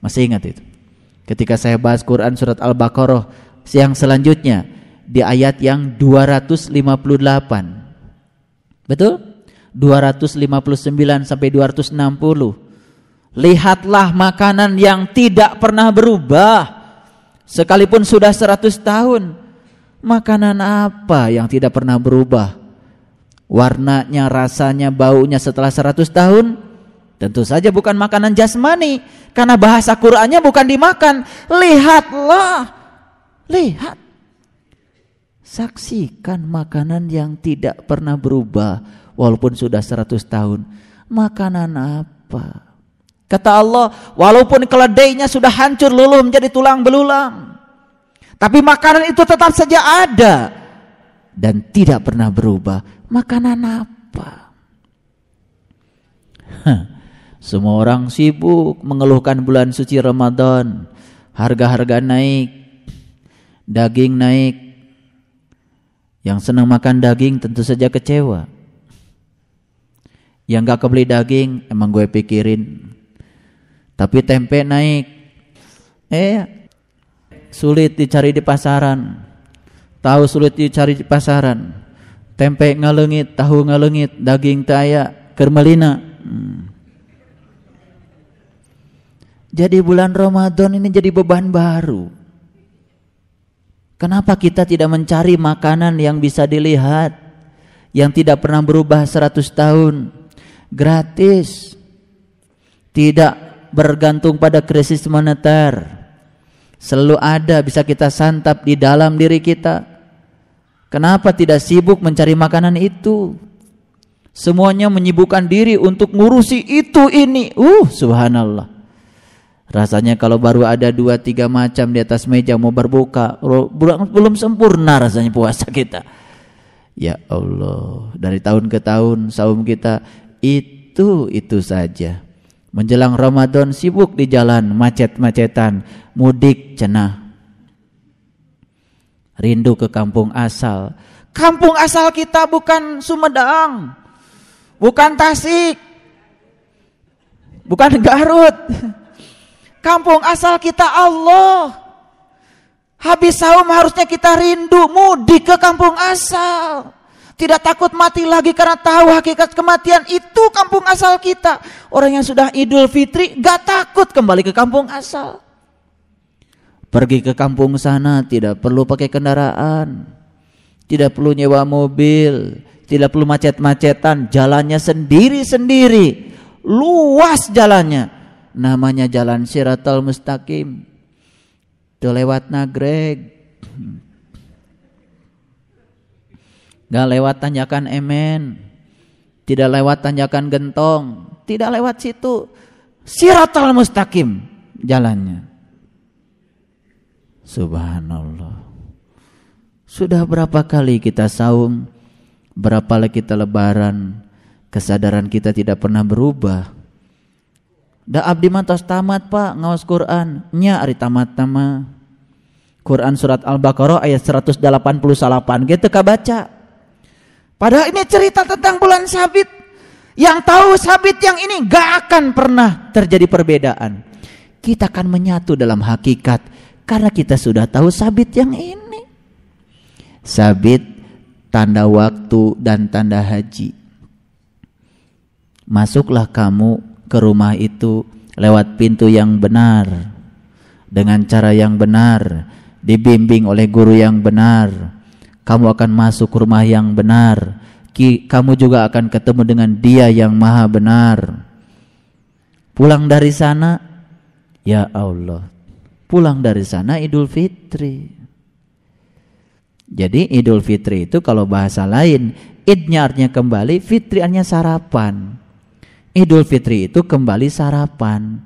Masih ingat itu? Ketika saya bahas Quran surat Al-Baqarah yang selanjutnya di ayat yang 258. Betul? 259 sampai 260. Lihatlah makanan yang tidak pernah berubah Sekalipun sudah seratus tahun Makanan apa yang tidak pernah berubah Warnanya, rasanya, baunya setelah seratus tahun Tentu saja bukan makanan jasmani Karena bahasa Qur'annya bukan dimakan Lihatlah Lihat Saksikan makanan yang tidak pernah berubah walaupun sudah 100 tahun. Makanan apa? Kata Allah, walaupun keledainya sudah hancur luluh menjadi tulang belulang. Tapi makanan itu tetap saja ada dan tidak pernah berubah. Makanan apa? Semua orang sibuk mengeluhkan bulan suci Ramadan. Harga-harga naik, daging naik, yang senang makan daging tentu saja kecewa. Yang gak kebeli daging emang gue pikirin. Tapi tempe naik. Eh sulit dicari di pasaran. Tahu sulit dicari di pasaran. Tempe ngalengit, tahu ngalengit, daging taya, kermelina. Hmm. Jadi bulan Ramadan ini jadi beban baru. Kenapa kita tidak mencari makanan yang bisa dilihat, yang tidak pernah berubah 100 tahun, gratis, tidak bergantung pada krisis moneter, selalu ada bisa kita santap di dalam diri kita. Kenapa tidak sibuk mencari makanan itu? Semuanya menyibukkan diri untuk ngurusi itu ini. Uh, subhanallah. Rasanya kalau baru ada dua tiga macam di atas meja mau berbuka, belum sempurna rasanya puasa kita. Ya Allah, dari tahun ke tahun saum kita itu itu saja. Menjelang Ramadan sibuk di jalan macet-macetan, mudik cenah. Rindu ke kampung asal. Kampung asal kita bukan Sumedang. Bukan Tasik. Bukan Garut. Kampung asal kita Allah. Habis saum harusnya kita rindu mudik ke kampung asal. Tidak takut mati lagi karena tahu hakikat kematian itu kampung asal kita. Orang yang sudah idul fitri gak takut kembali ke kampung asal. Pergi ke kampung sana tidak perlu pakai kendaraan. Tidak perlu nyewa mobil. Tidak perlu macet-macetan. Jalannya sendiri-sendiri. Luas jalannya namanya jalan Siratal Mustaqim. Itu lewat Nagreg. Gak lewat tanjakan Emen. Tidak lewat tanjakan Gentong. Tidak lewat situ. Siratal Mustaqim jalannya. Subhanallah. Sudah berapa kali kita saum, berapa kali kita lebaran, kesadaran kita tidak pernah berubah Da abdi mantos tamat pak ngawas Quran nya ari tamat nama Quran surat Al-Baqarah ayat 188 gitu baca Padahal ini cerita tentang bulan sabit. Yang tahu sabit yang ini gak akan pernah terjadi perbedaan. Kita akan menyatu dalam hakikat Karena kita sudah tahu sabit yang ini. Sabit tanda waktu dan tanda haji. Masuklah kamu ke rumah itu lewat pintu yang benar. Dengan cara yang benar dibimbing oleh guru yang benar kamu akan masuk rumah yang benar. Kamu juga akan ketemu dengan dia yang maha benar. Pulang dari sana ya Allah pulang dari sana Idul Fitri. Jadi Idul Fitri itu kalau bahasa lain idnya artinya kembali fitri artinya sarapan. Idul Fitri itu kembali sarapan.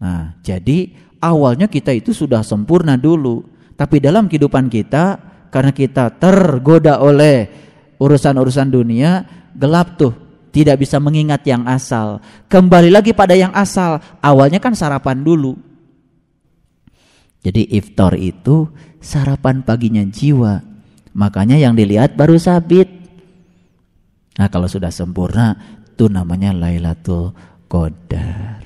Nah, jadi awalnya kita itu sudah sempurna dulu, tapi dalam kehidupan kita karena kita tergoda oleh urusan-urusan dunia, gelap tuh, tidak bisa mengingat yang asal. Kembali lagi pada yang asal, awalnya kan sarapan dulu. Jadi iftar itu sarapan paginya jiwa. Makanya yang dilihat baru sabit. Nah kalau sudah sempurna itu namanya Lailatul Qadar.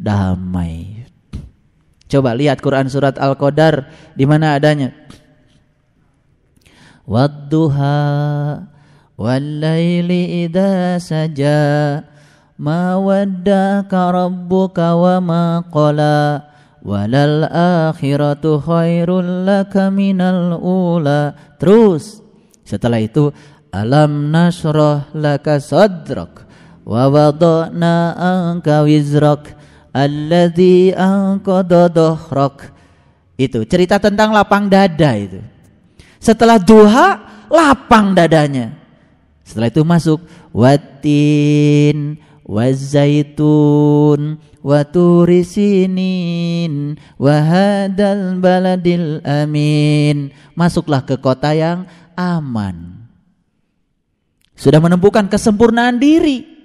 damai Coba lihat Quran surat Al-Qadar di mana adanya. Wadduha wal-laili idza saja ma waddaka rabbuka wa ma qala walal akhiratu khairul laka minal ula. Terus setelah itu alam nasrah laka sadrak wa wada'na anka wizrak alladzi anqadha. Itu cerita tentang lapang dada itu. Setelah duha lapang dadanya. Setelah itu masuk watin wazaitun waturisinin wahadal baladil amin. Masuklah ke kota yang aman. Sudah menemukan kesempurnaan diri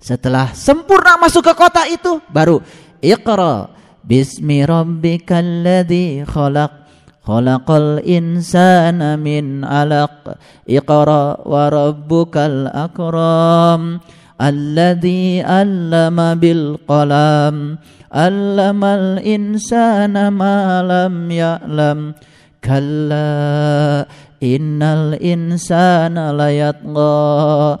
setelah sempurna masuk ke kota itu baru Iqra bismi rabbikal ladzi khalaq khalaqal insana min 'alaq. Iqra wa rabbukal akram alladzi 'allama bil qalam 'allamal insana ma lam ya'lam. Kalla innal insana layatgha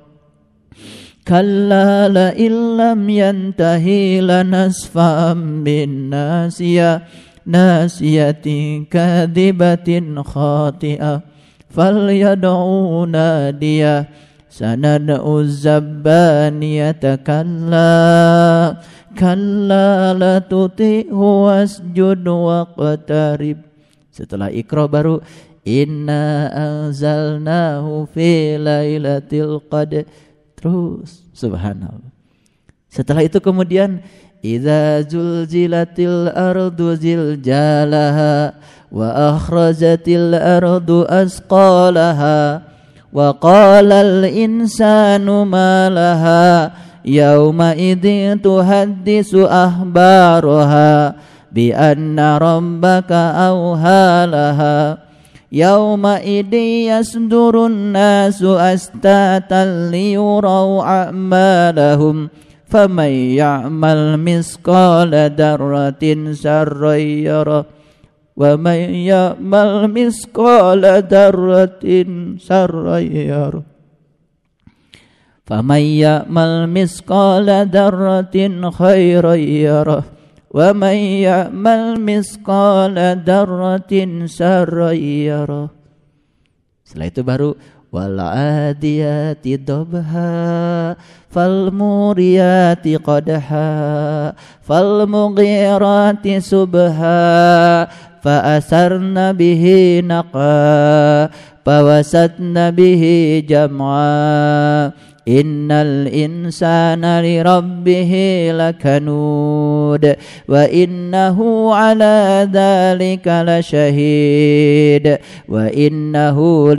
كلا لئن لم ينتهي لنسفعا بالناسية ناسية كاذبة خاطئة فليدعوا نادية سندع الزبانية كلا كلا لا تطيعه واسجد واقترب setelah ikra baru inna anzalnahu fi lailatul qadr Terus subhanallah. Setelah itu kemudian idza zulzilatil ardu ziljalaha wa akhrajatil ardu asqalaha wa qala al insanu ma laha yauma idzin tuhaddisu ahbaraha bi anna rabbaka awhalaha يومئذ يصدر الناس أستاتا ليروا أعمالهم فمن يعمل مثقال ذرة سرا يره ومن يعمل مثقال ذرة سرا يره. فمن يعمل مثقال ذرة خيرا يره ومن يعمل مثقال ذرة سرا يره Setelah itu baru wal adiyati dabha fal muriyati qadha fal mughirati subha fa asarna bihi naqa fawasatna bihi jam'a Innal insana li rabbih lakanud wa innahu ala dhalika lasyahid wa innahu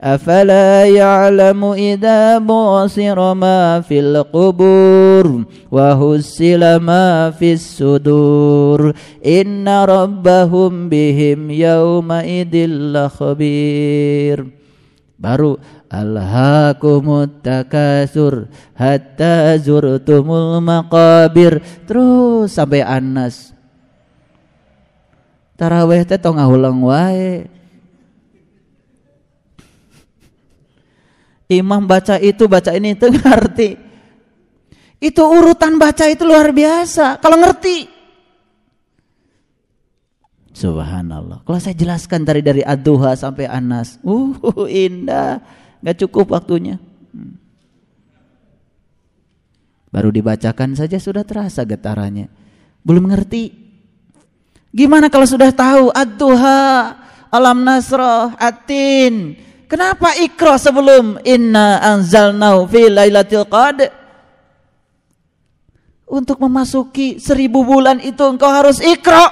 li hubbil khairi lasyadid أفلا يعلم إذا بعصر ما في القبور وهسل ما في الصدور إن ربهم بهم يومئذ لخبير baru alhaakumut takasur hatta zurtumul maqabir terus sampai Anas taraweh teh tong ngahulang wae Imam baca itu baca ini itu ngerti itu urutan baca itu luar biasa kalau ngerti Subhanallah. Kalau saya jelaskan dari dari Aduha sampai Anas, uh indah, nggak cukup waktunya. Hmm. Baru dibacakan saja sudah terasa getarannya. Belum ngerti. Gimana kalau sudah tahu Aduha, Alam Nasroh, Atin, Kenapa ikra sebelum inna anzalnahu fi lailatul qadr? untuk memasuki seribu bulan itu engkau harus ikro.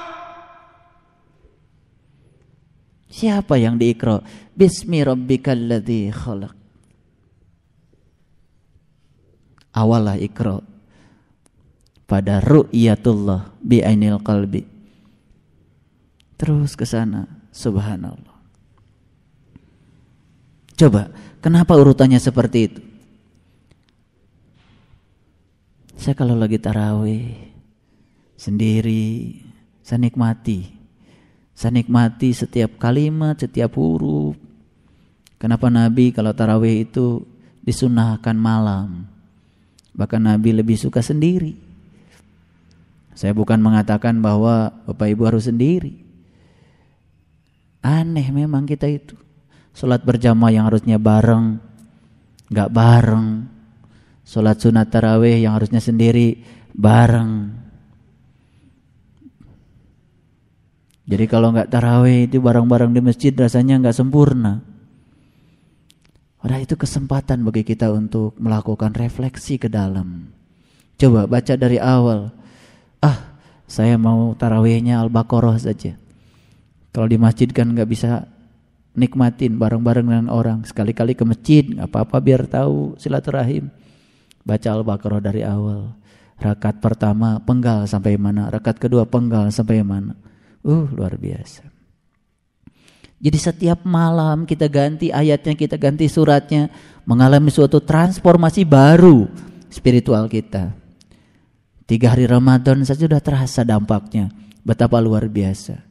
Siapa yang diikro? Bismi rabbikal ladzi khalaq. Awalah ikro pada ru'yatullah bi ainil qalbi. Terus ke sana, subhanallah. Coba, kenapa urutannya seperti itu? Saya kalau lagi tarawih sendiri, saya nikmati. Saya nikmati setiap kalimat, setiap huruf. Kenapa Nabi kalau tarawih itu disunahkan malam? Bahkan Nabi lebih suka sendiri. Saya bukan mengatakan bahwa Bapak Ibu harus sendiri. Aneh memang kita itu. Sholat berjamaah yang harusnya bareng, gak bareng. Sholat sunat tarawih yang harusnya sendiri, bareng. Jadi kalau nggak tarawih itu bareng-bareng di masjid rasanya nggak sempurna. Padahal itu kesempatan bagi kita untuk melakukan refleksi ke dalam. Coba baca dari awal. Ah, saya mau tarawihnya Al-Baqarah saja. Kalau di masjid kan nggak bisa nikmatin bareng-bareng dengan orang. Sekali-kali ke masjid nggak apa-apa biar tahu silaturahim. Baca Al-Baqarah dari awal. Rakaat pertama penggal sampai mana, rakaat kedua penggal sampai mana. Uh, luar biasa. Jadi setiap malam kita ganti ayatnya, kita ganti suratnya, mengalami suatu transformasi baru spiritual kita. Tiga hari Ramadan saja sudah terasa dampaknya. Betapa luar biasa.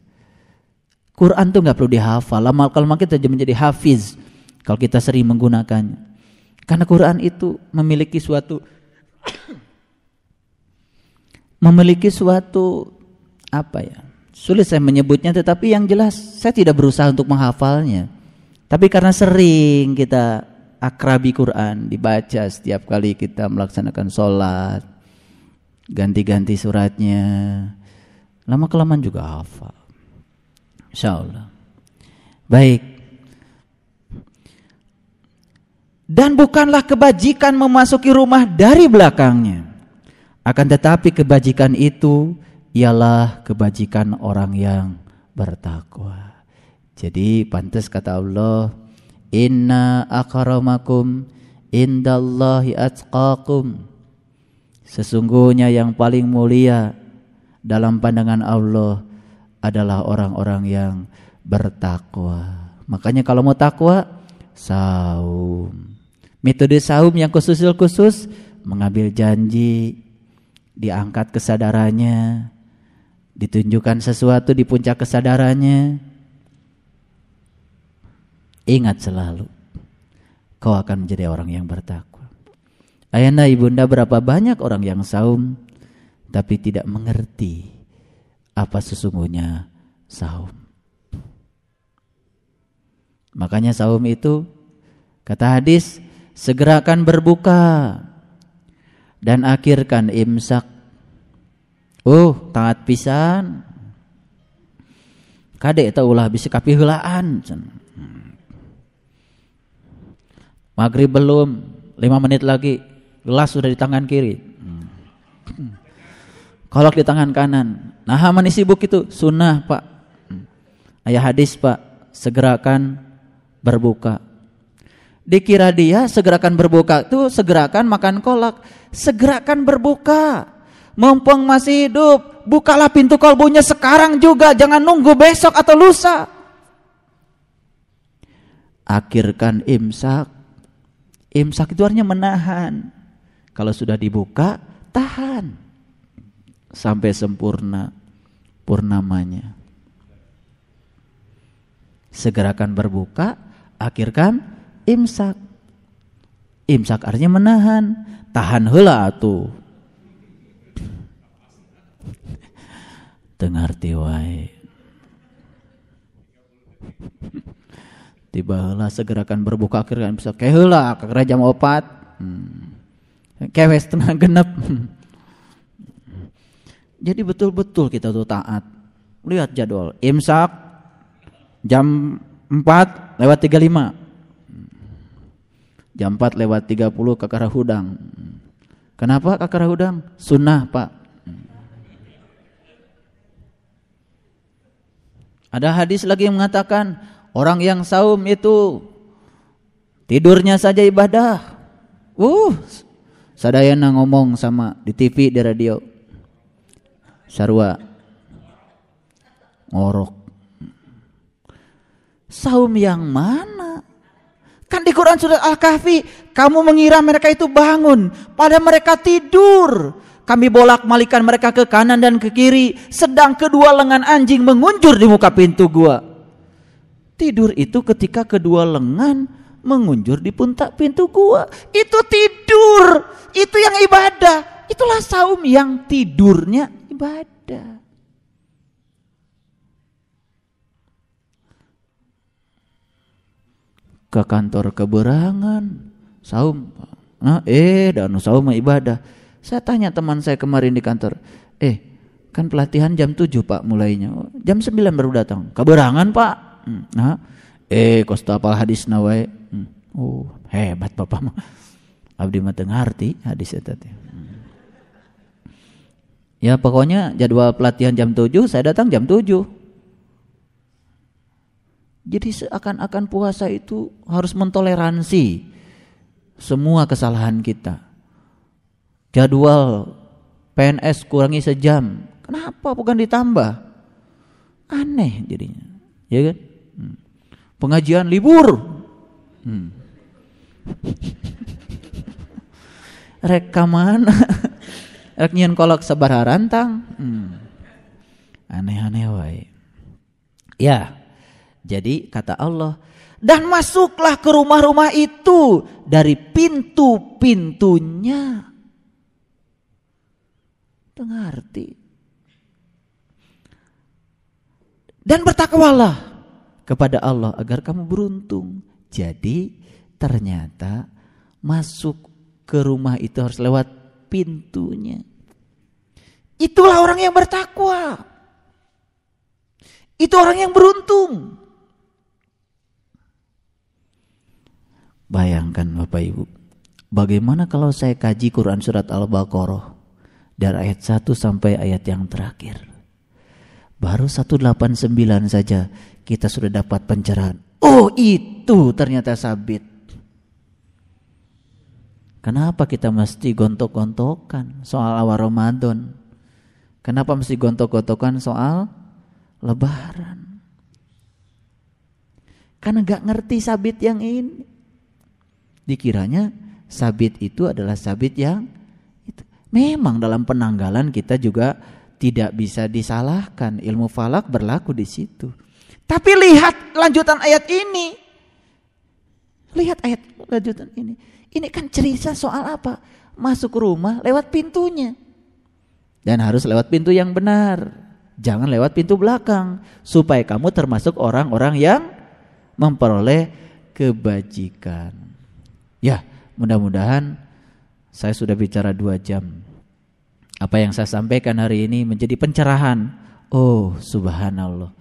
Quran tuh nggak perlu dihafal. Lama kalau kita menjadi hafiz kalau kita sering menggunakannya. Karena Quran itu memiliki suatu memiliki suatu apa ya? Sulit saya menyebutnya tetapi yang jelas saya tidak berusaha untuk menghafalnya. Tapi karena sering kita akrabi Quran dibaca setiap kali kita melaksanakan sholat ganti-ganti suratnya lama kelamaan juga hafal insya Allah baik dan bukanlah kebajikan memasuki rumah dari belakangnya akan tetapi kebajikan itu ialah kebajikan orang yang bertakwa. Jadi pantas kata Allah, "Inna akramakum indallahi atqakum." Sesungguhnya yang paling mulia dalam pandangan Allah adalah orang-orang yang bertakwa. Makanya kalau mau takwa, saum. Metode saum yang khusus-khusus mengambil janji, diangkat kesadarannya, ditunjukkan sesuatu di puncak kesadarannya, ingat selalu kau akan menjadi orang yang bertakwa. Ayanda ibunda berapa banyak orang yang saum tapi tidak mengerti apa sesungguhnya saum. Makanya saum itu kata hadis segerakan berbuka dan akhirkan imsak Oh, taat pisan. Kade eta ulah bisa kapiheulaan. Maghrib belum, lima menit lagi gelas sudah di tangan kiri. Kolok di tangan kanan. Nah, mana sibuk itu? Sunnah, Pak. Ayah hadis, Pak. Segerakan berbuka. Dikira dia segerakan berbuka itu segerakan makan kolak. Segerakan berbuka. Mumpung masih hidup, bukalah pintu kolbunya sekarang juga, jangan nunggu besok atau lusa. Akhirkan imsak. Imsak itu artinya menahan. Kalau sudah dibuka, tahan. Sampai sempurna purnamanya. Segerakan berbuka, akhirkan imsak. Imsak artinya menahan, tahan hela atuh. tengarti wae tiba lah segerakan berbuka akhirnya bisa keheula kakra jam opat hmm. kewes tengah genep jadi betul-betul kita tuh taat lihat jadwal imsak jam 4 lewat 35 jam 4 lewat 30 ke arah hudang Kenapa kakara udang? Sunnah pak. Ada hadis lagi yang mengatakan orang yang saum itu tidurnya saja ibadah. Uh, sadayana ngomong sama di TV di radio. Sarwa ngorok. Saum yang mana? Kan di Quran surat Al-Kahfi, kamu mengira mereka itu bangun, pada mereka tidur. Kami bolak-malikan mereka ke kanan dan ke kiri, sedang kedua lengan anjing mengunjur di muka pintu gua. Tidur itu ketika kedua lengan mengunjur di puntak pintu gua. Itu tidur, itu yang ibadah. Itulah saum yang tidurnya ibadah. ke kantor keberangan saum. Nah eh dan saum ibadah. Saya tanya teman saya kemarin di kantor eh kan pelatihan jam 7 pak mulainya. Jam 9 baru datang. Keberangan pak? Hmm, nah. Eh kosta apa hadis nawai hmm. oh hebat bapak mah. Abdi mah ngerti hadis itu. Ya pokoknya jadwal pelatihan jam 7 saya datang jam 7 jadi seakan-akan puasa itu harus mentoleransi semua kesalahan kita. Jadwal PNS kurangi sejam. Kenapa bukan ditambah? Aneh jadinya. Ya kan? Hmm. Pengajian libur. Hmm. Rek mana? Rek kolak sebar rantang. Hmm. Aneh-aneh wae. Ya, jadi kata Allah, dan masuklah ke rumah-rumah itu dari pintu-pintunya. Tengarti. Dan bertakwalah kepada Allah agar kamu beruntung. Jadi ternyata masuk ke rumah itu harus lewat pintunya. Itulah orang yang bertakwa. Itu orang yang beruntung. Bayangkan Bapak Ibu, bagaimana kalau saya kaji Quran surat Al-Baqarah dari ayat 1 sampai ayat yang terakhir. Baru 189 saja kita sudah dapat pencerahan. Oh itu ternyata sabit. Kenapa kita mesti gontok-gontokan soal awal Ramadan? Kenapa mesti gontok-gontokan soal lebaran? Karena gak ngerti sabit yang ini dikiranya sabit itu adalah sabit yang itu. Memang dalam penanggalan kita juga tidak bisa disalahkan. Ilmu falak berlaku di situ. Tapi lihat lanjutan ayat ini. Lihat ayat lanjutan ini. Ini kan cerita soal apa? Masuk rumah lewat pintunya. Dan harus lewat pintu yang benar. Jangan lewat pintu belakang. Supaya kamu termasuk orang-orang yang memperoleh kebajikan. Ya, mudah-mudahan saya sudah bicara dua jam. Apa yang saya sampaikan hari ini menjadi pencerahan. Oh, subhanallah.